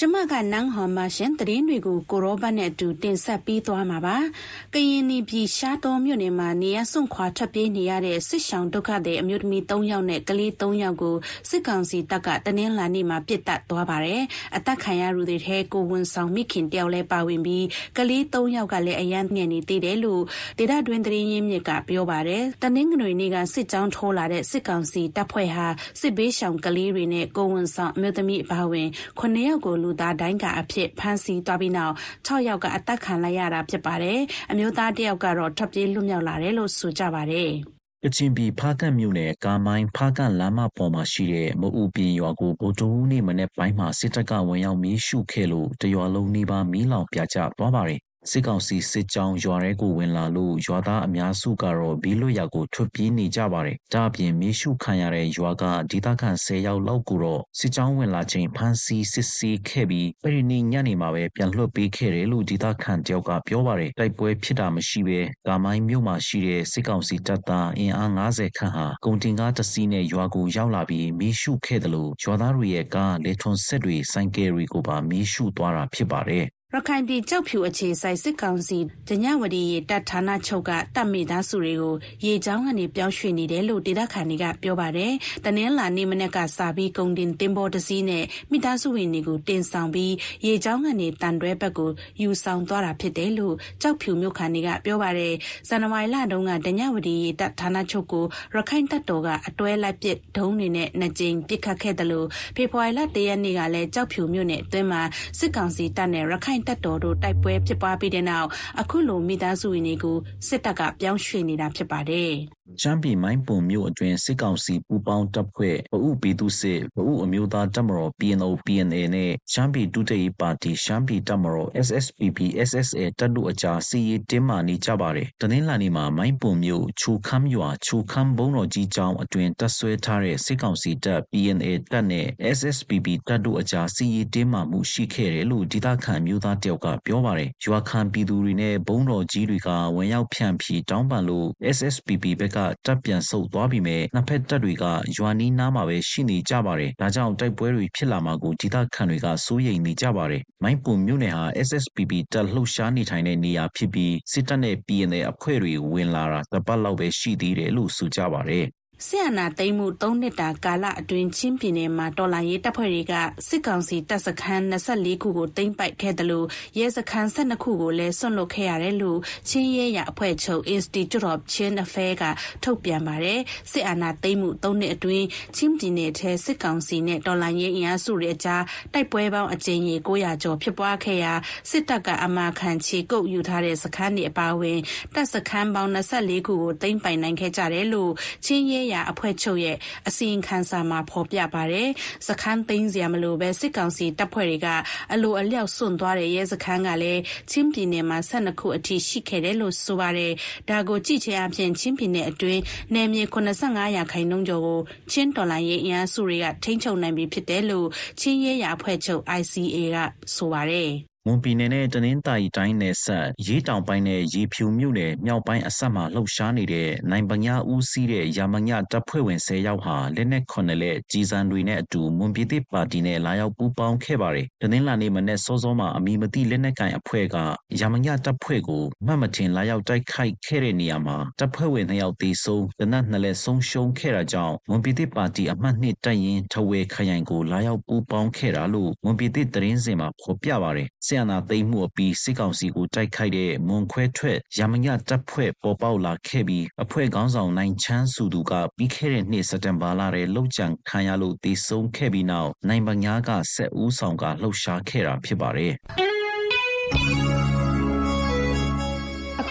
ကျမကနန်းဟော်မရှင်တရင်တွေကိုကိုရောဘတ်နဲ့အတူတင်ဆက်ပြီးသွားမှာပါ။ကရင်နီပြည်ရှားတော်မြို့နယ်မှာနေရစွန့်ခွာထွက်ပြေးနေရတဲ့စစ်ဆောင်ဒုက္ခသည်အမျိုးသမီး3ယောက်နဲ့ကလေး3ယောက်ကိုစစ်ကောင်စီတပ်ကတနင်္လာနေ့မှာပြစ်တက်သွားပါတယ်။အသက်ခံရသူတွေထဲကိုဝန်ဆောင်မိခင်တယောက်လည်းပါဝင်ပြီးကလေး3ယောက်ကလည်းအရန်ငယ်နေသေးတယ်လို့ဒေသတွင်းတရင်ရင်းမြစ်ကပြောပါတယ်။တနင်္ဂနွေနေ့ကစစ်ကြောင်းထိုးလာတဲ့စစ်ကောင်စီတပ်ဖွဲ့ဟာစစ်ဘေးရှောင်ကလေးတွေနဲ့ကိုဝန်ဆောင်အမျိုးသမီးအပါဝင်9ယောက်ကိုလူသားတိုင်းကအဖြစ် ဖမ်းဆီးသွားပြီးနောက်6ယောက်ကအသက်ခံလိုက်ရတာ ဖြစ်ပါတယ်။အမျိုးသားတယောက်ကတော့ ထွက်ပြေးလွတ်မြောက်လာတယ်လို့ ဆိုကြပါတယ်။ကချင်ပြည် ဖားကန့်မြို့နယ် ကာမိုင်းဖားကန့်လမ်းမပေါ်မှာရှိတဲ့ မအူပင်ရွာကိုဗိုလ်ချုပ်နေ့ မနေ့ပိုင်းမှာ စစ်တပ်က ဝင်ရောက်မီးရှို့ခဲ့လို့ တရွာလုံးနှီးပါမီးလောင်ပြကျသွားပါတယ် စစ်ကောင်စီစစ်ကြောင်းရွာထဲကိုဝင်လာလို့ရွာသားအများစုကတော့ဘေးလွတ်ရာကိုထွက်ပြေးနေကြပါတယ်။ဒါ့အပြင်မီးရှို့ခံရတဲ့ရွာကဒေသခံ၁၀ယောက်လောက်ကိုတော့စစ်ကြောင်းဝင်လာချိန်ဖမ်းဆီးစစ်ဆေးခဲ့ပြီးအဲဒီနေ့ညနေမှာပဲပြန်လွှတ်ပေးခဲ့တယ်လို့ဒေသခံတယောက်ကပြောပါတယ်။တိုက်ပွဲဖြစ်တာမရှိဘဲကာမိုင်းမြို့မှာရှိတဲ့စစ်ကောင်စီတပ်သားအင်အား၅၀ခန့်ဟာကုန်တင်ကားတစီးနဲ့ရွာကိုရောက်လာပြီးမီးရှို့ခဲ့သလိုရွာသားတွေရဲ့ကား၊လယ်ထွန်စက်တွေ၊ဆိုင်ကယ်တွေကိုပါမီးရှို့သွားတာဖြစ်ပါတယ် ရခိုင်ပြည်ကျောက်ဖြူအခြေစိုက်စစ်ကောင်စီဒညဝတီရေတပ်ဌာနချုပ်ကတပ်မိသားစုတွေကိုရေချောင်းကနေပြောင်းရွှေ့နေတယ်လို့ဒေသခံတွေကပြောပါတယ်။တနင်္လာနေ့မနက်ကစပြီးကုန်တင်တင်ပေါ်တစည်းနဲ့မိသားစုဝင်တွေကိုတင်ဆောင်ပြီးရေချောင်းကနေတန်တွဲဘက်ကိုယူဆောင်သွားတာဖြစ်တယ်လို့ကျောက်ဖြူမြို့ခံတွေကပြောပါတယ်။ဇန်နဝါရီလတုန်းကဒညဝတီရေတပ်ဌာနချုပ်ကိုရခိုင်တပ်တော်ကအတွဲလိုက်ပစ်ဒုံးတွေနဲ့နှစ်ကြိမ်ပစ်ခတ်ခဲ့တယ်လို့ဖေဖော်ဝါရီလတရက်နေ့ကလည်းကျောက်ဖြူမြို့နယ်အတွင်းမှာစစ်ကောင်စီတပ်နဲ့ရခိုင်တပ်တော်တို့တိုက်ပွဲဖြစ်ပွားပြီးတဲ့နောက် အခုလို မိသားစုဝင်တွေကို စစ်တပ်က ပြောင်းရွှေ့နေတာဖြစ်ပါတယ်။ ရှမ်းပြည်မိုင်းပွန်မြို့အတွင်းစစ်ကောင်စီပူးပေါင်းတပ်ဖွဲ့ပအိုပြည်သူ့စစ်ပအိုအမျိုးသားတပ်မတော် PNO PNA နဲ့ရှမ်းပြည်ဒုတိယပါတီရှမ်းပြည်တပ်မတော် SSPP SSA တပ်တို့အကြားစီရေးတင်းမာနေကြပါတယ်။တနင်္လာနေ့မှာမိုင်းပွန်မြို့ချူခမ်းရွာချူခမ်းဘုံတော်ကြီးကျောင်းအတွင်တပ်ဆွဲထားတဲ့စစ်ကောင်စီတပ် PNA တပ်နဲ့ SSPP တပ်တို့အကြားစီရေးတင်းမာမှုရှိခဲ့တယ်လို့ဒေသခံမျိုးသားတယောက်ကပြောပါတယ်။ရွာခံပြည်သူတွေနဲ့ဘုံတော်ကြီးတွေကဝင်ရောက်ဖြန့်ဖြီးတောင်းပန်လို့ SSPP ဘက်ကတပ်ပြန်ဆုတ်သွားပြီမဲ့နှစ်ဖက်တပ်တွေကရွာနီးနားမှာပဲရှိနေကြပါတယ်။ဒါကြောင့်တိုက်ပွဲတွေဖြစ်လာမှာကိုဒေသခံတွေကစိုးရိမ်နေကြပါတယ်။မိုင်းပွန်မြို့နယ်ဟာ SSPP တပ်လှုပ်ရှားနေထိုင်တဲ့နေရာဖြစ်ပြီးစစ်တပ်နဲ့ PNA အဖွဲ့တွေဝင်လာတာတပတ်လောက်ပဲရှိသေးတယ်လို့ဆိုကြပါတယ်။ စစ်အာဏာသိမ်းမှု ၃ နှစ်တာကာလအတွင်း ချင်းပြည်နယ်မှာ တော်လှန်ရေးတပ်ဖွဲ့တွေက စစ်ကောင်စီတပ်စခန်း ၂၄ ခုကို သိမ်းပိုက်ခဲ့သလို ရဲစခန်း ၁၂ ခုကိုလည်း စွန့်လွှတ်ခဲ့ရတယ်လို့ ချင်းရဲရအဖွဲ့ချုပ် Institute of Chin Affairs ကထုတ်ပြန်ပါတယ်။စစ်အာဏာသိမ်းမှု ၃ နှစ်အတွင်း ချင်းပြည်နယ်ထဲ စစ်ကောင်စီနဲ့ တော်လှန်ရေးအင်အားစုတွေအကြား တိုက်ပွဲပေါင်း အကြိမ်ရေ ၉၀၀ ကျော် ဖြစ်ပွားခဲ့ရာ စစ်တပ်ကအမာခံခြေကုတ်ယူထားတဲ့ စခန်းတွေအပါအဝင် တပ်စခန်းပေါင်း ၂၄ ခုကို သိမ်းပိုက်နိုင်ခဲ့ကြတယ်လို့ ချင်းရဲရာအဖွဲ့ချုပ်ရဲ့အစီရင်ခံစာမှာဖော်ပြပါတယ်။စခန်းသိမ်းစရာမလိုပဲစစ်ကောင်စီတပ်ဖွဲ့တွေကအလိုအလျောက်စွန့်သွားတဲ့ရဲစခန်းကလည်းချင်းပြည်နယ်မှာ12ခုအထိရှိခဲ့တယ်လို့ဆိုပါတယ်။ဒါကိုကြည့်ချင်းအပြင်ချင်းပြည်နယ်အတွင်းနယ်မြေ85ရာခိုင်နှုန်းကျော်ကိုချင်းတော်လိုင်းရေးအင်အားစုတွေကထိန်းချုပ်နိုင်ပြီဖြစ်တယ်လို့ချင်းရဲရအဖွဲ့ချုပ် ICA ကဆိုပါတယ်။ မွန်ပြည်နယ်နဲ့တနင်္သာရီတိုင်းနယ်စပ်ရေးတောင်ပိုင်းနဲ့ရေဖြူမြို့နယ်မြောက်ပိုင်းအစပ်မှာလှုပ်ရှားနေတဲ့နိုင်ပညာဦးစီးတဲ့ရာမညတပ်ဖွဲ့ဝင်10ယောက်ဟာလက်နက်ခုနှစ်လက်ကြီးစံတွေနဲ့အတူမွန်ပြည်သစ်ပါတီနဲ့လာရောက်ပူးပေါင်းခဲ့ပါတယ်။တနင်္လာနေ့မနေ့စောစောမှာအမည်မသိလက်နက်ကင်အဖွဲ့ကရာမညတပ်ဖွဲ့ကိုမှတ်မထင်လာရောက်တိုက်ခိုက်ခဲ့တဲ့နေရာမှာတပ်ဖွဲ့ဝင်2ယောက်သေဆုံးတနက်နှစ်လက်ဆုံးရှုံးခဲ့တာကြောင့်မွန်ပြည်သစ်ပါတီအမှတ်2တပ်ရင်းထဝဲခရိုင်ကိုလာရောက်ပူးပေါင်းခဲ့တာလို့မွန်ပြည်သစ်သတင်းစင်မှာဖော်ပြပါတယ်။ဆီယနာသိမ်းမှုအပြီးစစ်ကောင်စီကိုတိုက်ခိုက်တဲ့မွန်ခွဲထွက်ရမညတပ်ဖွဲ့ပေါ်ပေါက်လာခဲ့ပြီးအဖွဲ့ခေါင်းဆောင်နိုင်ချမ်းစုသူကပြီးခဲ့တဲ့နှစ်စက်တင်ဘာလထဲလှုပ်ကြံခံရလို့တေဆုံးခဲ့ပြီးနောက်နိုင်ပညာကဆက်ဦးဆောင်ကလှုပ်ရှားခဲ့တာဖြစ်ပါတယ်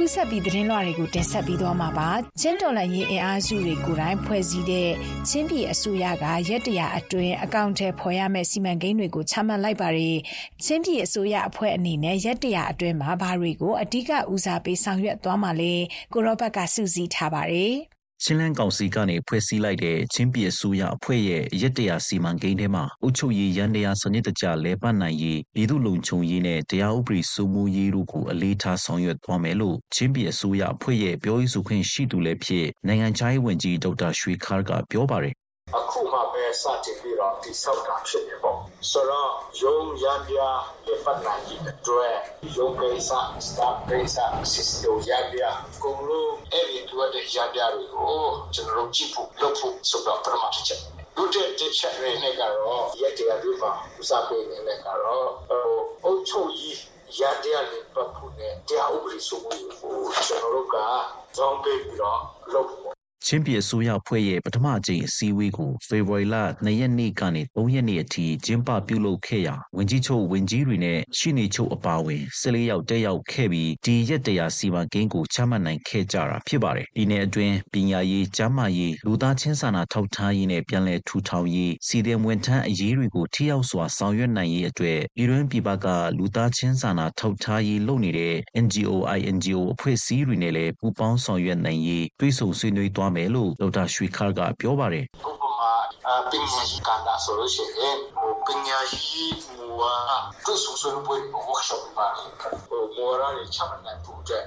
အခုဆက်ပြီးသတင်းလွှာတွေကိုတင်ဆက်ပြီးသွားမှာပါချင်းတော်လှန်ရေးအင်အားစုတွေကိုယ်တိုင်ဖွဲ့စည်းတဲ့ချင်းပြည်အစိုးရကရက်တရာအတွင်းအကောင့်ထဲဖော်ရမယ့်စီမံကိန်းတွေကိုချမှတ်လိုက်ပါတယ်ချင်းပြည်အစိုးရအဖွဲ့အနေနဲ့ရက်တရာအတွင်းမှာဘာတွေကိုအဓိကဦးစားပေးဆောင်ရွက်သွားမှာလဲကိုရောဘတ်ကစူးစီးထားပါတယ် ချင်းလန်းကောင်စီကနေဖွဲ့စည်းလိုက်တဲ့ချင်းပြည်အစိုးရအဖွဲ့ရဲ့ရက်တရာစီမံကိန်းထဲမှာအုပ်ချုပ်ရေးရန်တရားစနစ်တကျလဲပတ်နိုင်ရေးပြည်သူလုံခြုံရေးနဲ့တရားဥပဒေစိုးမိုးရေးတို့ကိုအလေးထားဆောင်ရွက်သွားမယ်လို့ချင်းပြည်အစိုးရအဖွဲ့ရဲ့ပြောရေးဆိုခွင့်ရှိသူလည်းဖြစ်နိုင်ငံခြားရေးဝန်ကြီးဒေါက်တာရွှေခါးကပြောပါတယ် အခုမှပဲစတင်ပြီးတော့တိဆောက်တာဖြစ်နေပေါ့ဆိုတော့ယုံရံပြလေဖတ်နိုင်တဲ့အတွက်ယုံကိစ္စစတာကိစ္စစစ်စတိုရံပြကုန်လို့အဲ့ဒီတို့တဲ့ရံပြတွေကိုကျွန်တော်တို့ကြည့်ဖို့လုပ်ဖို့ဆိုတော့ပထမတစ်ချက်ဒုတိယတစ်ချက်ရင်းနဲ့ကတော့ရက်တရားတွေပါဥစားပေးနေကတော့အုပ်ချုပ်ရေးရတရားတွေပတ်ဖို့နဲ့တရားဥပဒေစိုးမိုးရေးကိုကျွန်တော်တို့ကဇောင်းပေးပြီးတော့လုပ်ဖို့ ချင်းပြည်အစိုးရဖွဲ့ရဲ့ပထမအကြိမ်အစည်းအဝေးကိုဖေဖော်ဝါရီလ2ရက်နေ့ကနေ3ရက်နေ့အထိကျင်းပပြုလုပ်ခဲ့ရာဝင်ကြီးချုပ်ဝင်ကြီးတွေနဲ့ရှင်းနေချုပ်အပါအဝင်14ယောက်တက်ရောက်ခဲ့ပြီးဒီရက်တရာစီမံကိန်းကိုချမှတ်နိုင်ခဲ့ကြတာဖြစ်ပါတယ်။ဒီနယ်အတွင်းပညာရေး၊ကျန်းမာရေး၊လူသားချင်းစာနာထောက်ထားရေးနဲ့ပြန်လည်ထူထောင်ရေးစီသည်ဝန်ထမ်းအရေးတွေကိုထိရောက်စွာဆောင်ရွက်နိုင်ရေးအတွက်ပြည်တွင်းပြည်ပကလူသားချင်းစာနာထောက်ထားရေးလုပ်နေတဲ့ NGO INGO အဖွဲ့အစည်းတွေနဲ့လည်းပူးပေါင်းဆောင်ရွက်နိုင်ရေးတွဲဆုံဆွေးနွေးသွားမယ်လို့ဒေါက်တာရွှေခါကပြောပါတယ်ဥပမာပညာရေးကဏ္ဍဆိုလို့ရှိရင်ပညာရေးမူဝါဒသူ့ဆွေးနွေးပွဲ workshop ပါဟိုမော်ရာတွေချမှတ်နိုင်ဖို့အတွက်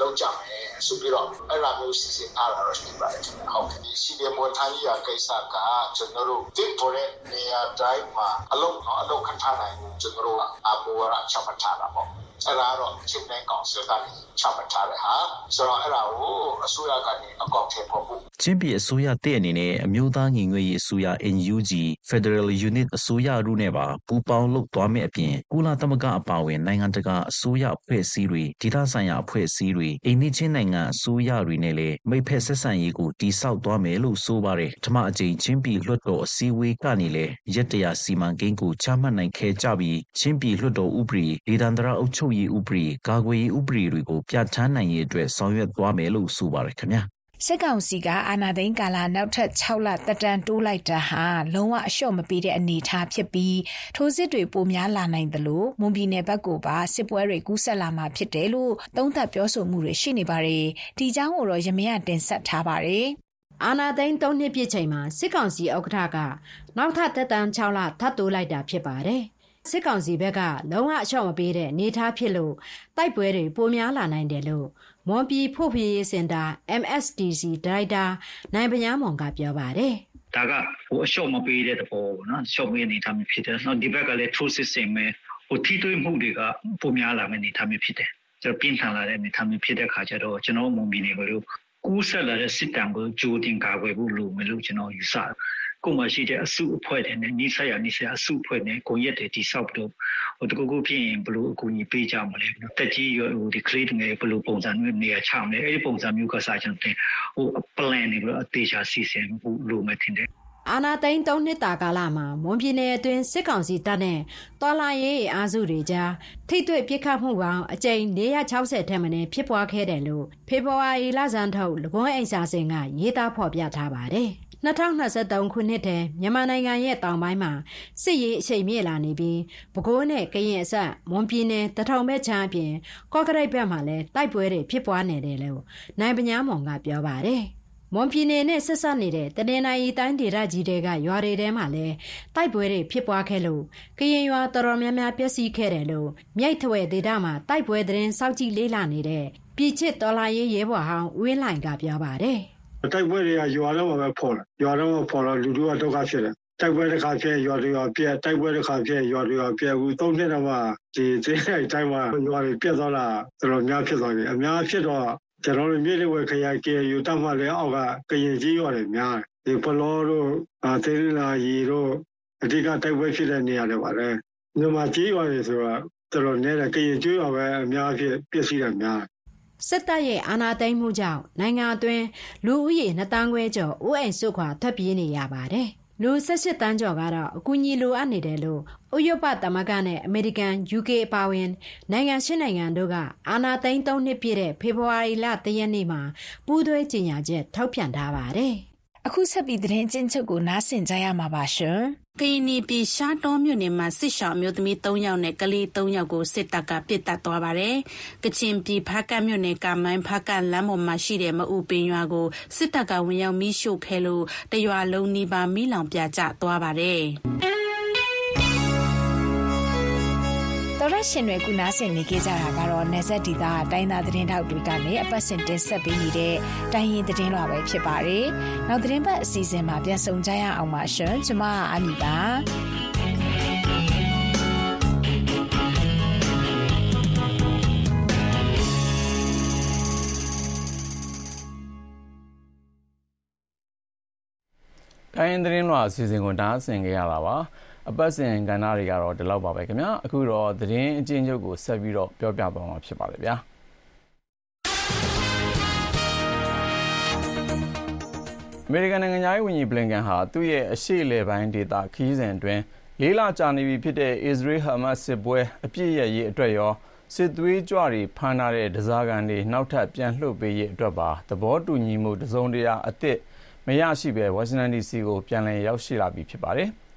လောက်ကြမယ်ဆိုပြီးတော့အဲ့လိုမျိုးစီစဉ်အားလာတော့ရှိပါတယ်ဟုတ်ကဲ့စီဒီမော်ထိုင်းရကိစ္စကကျွန်တော်တို့တင်ပေါ်တဲ့နေရာတိုင်းမှာအလုပ်နော်အလုပ်ခထားနိုင်ကျွန်တော်တို့ကအမော်ရာချမှတ်ထားတာပေါ့ အဲ့ဒါတော့ချင်းတိုင်းကောင်စစ်ကနေချမှတ်ထားတဲ့ဟာဆိုတော့အဲ့ဒါကိုအစိုးရကနေအကောင့်ထဲပေါ်ဖို့ချင်းပြည်အစိုးရတဲ့အနေနဲ့အမျိုးသားညီညွတ်ရေးအစိုးရ NUG Federal Unit အစိုးရတို့နဲ့ပါပူးပေါင်းလုပ်သွားမယ့်အပြင်ကုလသမဂ္ဂအပါအဝင်နိုင်ငံတကာအစိုးရအဖွဲ့အစည်းတွေဒေသဆိုင်ရာအဖွဲ့အစည်းတွေအိန္ဒိချင်းနိုင်ငံအစိုးရတွေနဲ့လည်းမိတ်ဖက်ဆက်ဆံရေးကိုတိစောက်သွားမယ်လို့ဆိုပါတယ်။ထမအကြိမ်ချင်းပြည်လွှတ်တော်အစည်းအဝေးကနေလည်းရက်တရာစီမံကိန်းကိုချမှတ်နိုင်ခဲ့ကြပြီးချင်းပြည်လွှတ်တော်ဥပဒေဒေသန္တရအုပ်ချုပ်ရေးဥပဒေကာကွယ်ရေးဥပဒေတွေကိုပြဋ္ဌာန်းနိုင်ရေးအတွက်ဆောင်ရွက်သွားမယ်လို့ဆိုပါတယ်ခင်ဗျာစစ်ကောင်စီကအာဏာသိမ်းကာလနောက်ထပ်6လသက်တမ်းတိုးလိုက်တာဟာလုံးဝအလျှော့မပေးတဲ့အနေအထားဖြစ်ပြီးထိုးစစ်တွေပိုများလာနိုင်တယ်လို့မွန်ပြည်နယ်ဘက်ကိုပါစစ်ပွဲတွေကူးဆက်လာမှာဖြစ်တယ်လို့သုံးသပ်ပြောဆိုမှုတွေရှိနေပါတယ်။ဒီကြောင်းကိုတော့ရမရတင်ဆက်ထားပါတယ်။အာနာသိန်း၃နှစ်ပြည့်ချိန်မှာစစ်ကောင်စီဥက္ကဋ္ဌကနောက်ထပ်သက်တမ်း6လထပ်တိုးလိုက်တာဖြစ်ပါတယ်။ စစ်ကောင်စီဘက်ကလုံးဝအလျှော့မပေးတဲ့အနေအထားဖြစ်လို့တိုက်ပွဲတွေပိုများလာနိုင်တယ်လို့မွန်ပြည်ဖို့ဖြည့်စင်တာ MSDC ဒါရိုက်တာနိုင်ပညာမောင်ကပြောပါတယ်ဒါကဟိုအလျှော့မပေးတဲ့သဘောပေါ့နော်ရှော့ပေးနေထားမျိုးဖြစ်တယ်နော်ဒီဘက်ကလည်း true system ပဲဟိုထိတွေ့မှုတွေကပုံများလာမယ့်အနေထားမျိုးဖြစ်တယ်ကျွန်တော်ပြင်းထန်လာတဲ့အနေထားမျိုးဖြစ်တဲ့ခါကျတော့ကျွန်တော်မုံပြီးနေဘလို့ကူးဆက်လာတဲ့စစ်တမ်းကိုကြိုတင်ကာကွယ်ဖို့လိုမယ်လို့ကျွန်တော်ယူဆတယ် ကိုမှရှိတဲ့အစုအဖွဲ့တွေနဲ့နှိစက်ရနှိစက်အစုအဖွဲ့နဲ့ကိုရက်တွေတိဆောက်တော့ဟိုတကူကူဖြစ်ရင်ဘလို့အကူအညီပေးကြမလဲတက်ကြီးရဟိုဒီ create ငယ်ဘလို့ပုံစံမျိုးနေရာချမလဲအဲ့ဒီပုံစံမျိုးကစားချင်တယ်ဟို plan တွေဘလို့အသေးချာစီစဉ်ဖို့လိုမယ်ထင်တယ်အာနာသိန်း၃နှစ်တာကာလမှာမွန်ပြည်နယ်အတွင်းစစ်ကောင်စီတပ်နဲ့တော်လာရေးအားစုတွေကြားထိတ်တွေ့ပစ်ခတ်မှုပေါင်းအကြိမ်460ထက်မနည်းဖြစ်ပွားခဲ့တယ်လို့ဖေဖော်ဝါရီလဆန်းထုတ်လကွန်းအိမ်စာစင်ကရေးသားဖော်ပြထားပါတယ်။ 2023ခုနှစ်တည်းမြန်မာနိုင်ငံရဲ့တောင်ပိုင်းမှာစစ်ရေးအချိန်မြင့်လာနေပြီးပဲခူးနဲ့ကရင်အစပ်မွန်ပြည်နယ်တထောင်ဘက်ချမ်းအပြင်ကော့ကရိတ်ဘက်မှာလည်းတိုက်ပွဲတွေဖြစ်ပွားနေတယ်လို့နိုင်ပညာမောင်ကပြောပါတယ်။မွန်ပြည်နယ်နဲ့ဆက်ဆက်နေတဲ့တနင်္လာရီတိုင်းဒေသကြီးတွေကရွာတွေထဲမှာလည်းတိုက်ပွဲတွေဖြစ်ပွားခဲ့လို့ကရင်ရွာတော်တော်များများပျက်စီးခဲ့တယ်လို့မြိတ်ထွေဒေသမှာတိုက်ပွဲသတင်းစောင့်ကြည့်လေးလာနေတဲ့ပြည်ချစ်တော်လာရေးရဲဘော်ဟောင်းဦးဝင်းလိုင်ကပြောပါတယ်။ တိုက်ပွဲတွေကရွာတော့ပဲဖော်တယ်ရွာတော့ဖော်တော့လူတို့ကဒုက္ခဖြစ်တယ်တိုက်ပွဲတစ်ခါဖြစ်ရွာတွေရွာပြက်တိုက်ပွဲတစ်ခါဖြစ်ရွာတွေရွာပြက်ဘူးသုံးနှစ်တော့မှဒီသိတဲ့တိုင်းမှာရွာတွေပြက်သွားတာတော်တော်များဖြစ်သွားပြီအများဖြစ်တော့ကျွန်တော်တို့မြေတွေဝယ်ခရိုင်ကေယူတတ်မှလည်းအောက်ကကရင်ကြီးရွာတွေများတယ်ဒီဖလောတို့အသေးလာရီတို့အဓိကတိုက်ပွဲဖြစ်တဲ့နေရာတွေပါလေမြန်မာကြီးရွာတွေဆိုတော့တော်တော်နည်းတယ်ကရင်ကြီးရွာပဲအများဖြစ်ပျက်စီးတာများတယ် စစ်တပ်ရဲ့အာဏာသိမ်းမှုကြောင့်နိုင်ငံအတွင်းလူဦးရေ2တန်းခွဲကျော်အိုးအိမ်စွန့်ခွာထွက်ပြေးနေရပါတယ်။လူ18တန်းကျော်ကတော့အကူအညီလိုအပ်နေတယ်လို့ဥရောပသမဂ္ဂနဲ့အမေရိကန် UK အပါအဝင်နိုင်ငံရှင်းနိုင်ငံတို့ကအာဏာသိမ်း3နှစ်ပြည့်တဲ့ဖေဖော်ဝါရီလ3ရက်နေ့မှာပူးတွဲကြေညာချက်ထုတ်ပြန်ထားပါတယ်။ အခုဆက်ပြီးသတင်းချင်းချုပ်ကိုနားဆင်ကြရမှာပါရှင်။ကရင်နီပြည်ရှားတောမြို့နယ်မှာစစ်ရှောင်မျိုးသမီး3ယောက်နဲ့ကလေး3ယောက်ကိုစစ်တပ်ကပစ်တက်သွားပါတယ်။ကချင်ပြည်ဖားကတ်မြို့နယ်ကမိုင်းဖားကတ်လမ်းပေါ်မှာရှိတဲ့မအူပင်ရွာကိုစစ်တပ်ကဝင်ရောက်မိရှို့ခဲ့လို့တရွာလုံးနီးပါးမိလောင်ပြကျသွားပါတယ်။ တော်ရရှင်တွေကုနာဆင်နေကြကြတာကတော့နေဆက်ဒီသားတိုင်းသားသတင်းထောက်တွေကနေအပတ်စဉ်တင်ဆက်ပေးနေတဲ့တိုင်းရင်သတင်းလွှာပဲဖြစ်ပါတယ်။နောက်သတင်းပတ်အစီအစဉ်မှာပြန်ဆောင်ကြရအောင်ပါရှင်။ကျွန်မအာမီပါ။တိုင်းသတင်းလွှာအစီအစဉ်ကိုတားဆင်ကြရတာပါ။ အပတ်စဉ်ကဏ္ဍတွေကတော့ဒီလောက်ပါပဲခင်ဗျာအခုတော့သတင်းအချင်းချုပ်ကိုဆက်ပြီးတော့ပြောပြသွားမှာဖြစ်ပါတယ်ဗျာအမေရိကန်နိုင်ငံသားရေးဝန်ကြီးဘလင်ကန်ဟာသူ့ရဲ့အရှိလေပိုင်းဒေတာခီးစဉ်အတွင်းလေးလကြာနေပြီဖြစ်တဲ့အစ္စရေးဟာမတ်စစ်ပွဲအပြစ်ရရေးအတွက်ရောစစ်သွေးကြွတွေဖမ်းထားတဲ့ဒဇာကန်တွေနောက်ထပ်ပြန်လှုပ်ပေးရေးအတွက်ပါသဘောတူညီမှုတစုံတရာအသစ်မရရှိဘဲဝါရှင်တန် DC ကိုပြန်လည်ရောက်ရှိလာပြီဖြစ်ပါတယ်။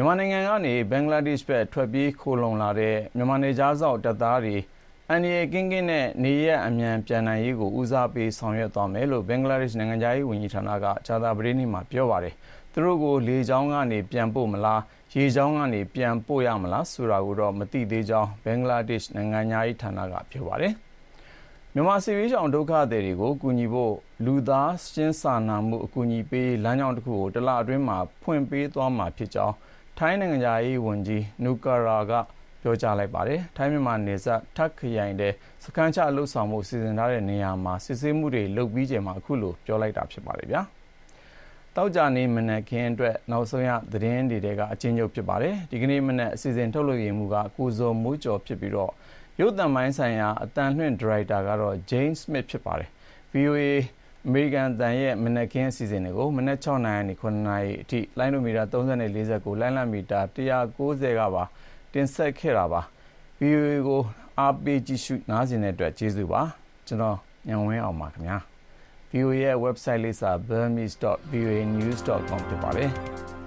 မြန်မာနိုင်ငံကနေဘင်္ဂလားဒေ့ရှ်ဘက်ထွက်ပြေးခိုလှုံလာတဲ့မြန်မာနယ်ခြားစောင့်တပ်သားတွေအန္တရာယ်ကင်းကင်းနဲ့နေရပ်အမြန်ပြန်နိုင်ရေးကိုဦးစားပေးဆောင်ရွက်သွားမယ်လို့ဘင်္ဂလားဒေ့ရှ်နိုင်ငံခြားရေးဝန်ကြီးဌာနကကြာသပတေးနေ့မှာပြောပါတယ်။သူတို့ကိုလေကြောင်းကနေပြန်ပို့မလား၊ရေကြောင်းကနေပြန်ပို့ရမလားဆိုတာကိုတော့မသိသေးကြောင်းဘင်္ဂလားဒေ့ရှ်နိုင်ငံခြားရေးဌာနကပြောပါတယ်။မြန်မာစစ်ဘေးရှောင်ဒုက္ခသည်တွေကိုကူညီဖို့လူသားချင်းစာနာမှုအကူအညီပေးလမ်းကြောင်းတစ်ခုကိုတလအတွင်းမှာဖွင့်ပေးသွားမှာဖြစ်ကြောင်း ထိုင်းနိုင်ငံသားရေးဝန်ကြီးနူကာရာကပြောကြားလိုက်ပါတယ်။ထိုင်းမြန်မာနယ်စပ်ထပ်ခရိုင်တဲ့စကမ်းချလှုပ်ဆောင်မှုစီစဉ်ထားတဲ့နေရာမှာစစ်ဆေးမှုတွေလုပ်ပြီးချိန်မှာအခုလိုပြောလိုက်တာဖြစ်ပါတယ်ဗျာ။တောက်ကြနေမနက်ခင်းအတွက်နောက်ဆုံးရသတင်းတွေတဲကအချင်းချုပ်ဖြစ်ပါတယ်။ဒီကနေ့မနက်အစီအစဉ်ထုတ်လွှင့်မှုကကိုဇော်မိုးကျော်ဖြစ်ပြီးတော့ရုပ်သံပိုင်းဆိုင်ရာအတန်လွှင့်ဒရိုက်တာကတော့ James Smith ဖြစ်ပါတယ်။ VOA အမေရိကန်တန်ရဲ့မနက်ခင်းအစီအစဉ်တွေကိုမနက်6နာရီနဲ့9နာရီအထိလိုင်းနိုမီတာ30နဲ့40ကိုလိုင်းလမီတာ190ကပါတင်ဆက်ခဲ့တာပါ VOA ကိုအားပေးကြည့်ရှုနားဆင်တဲ့အတွက်ကျေးဇူးပါကျွန်တော်ညံဝင်းအောင်ပါခင်ဗျာ VOA ရဲ့ website လိပ်စာ burmese.voanews.com ဖြစ်ပါတယ်။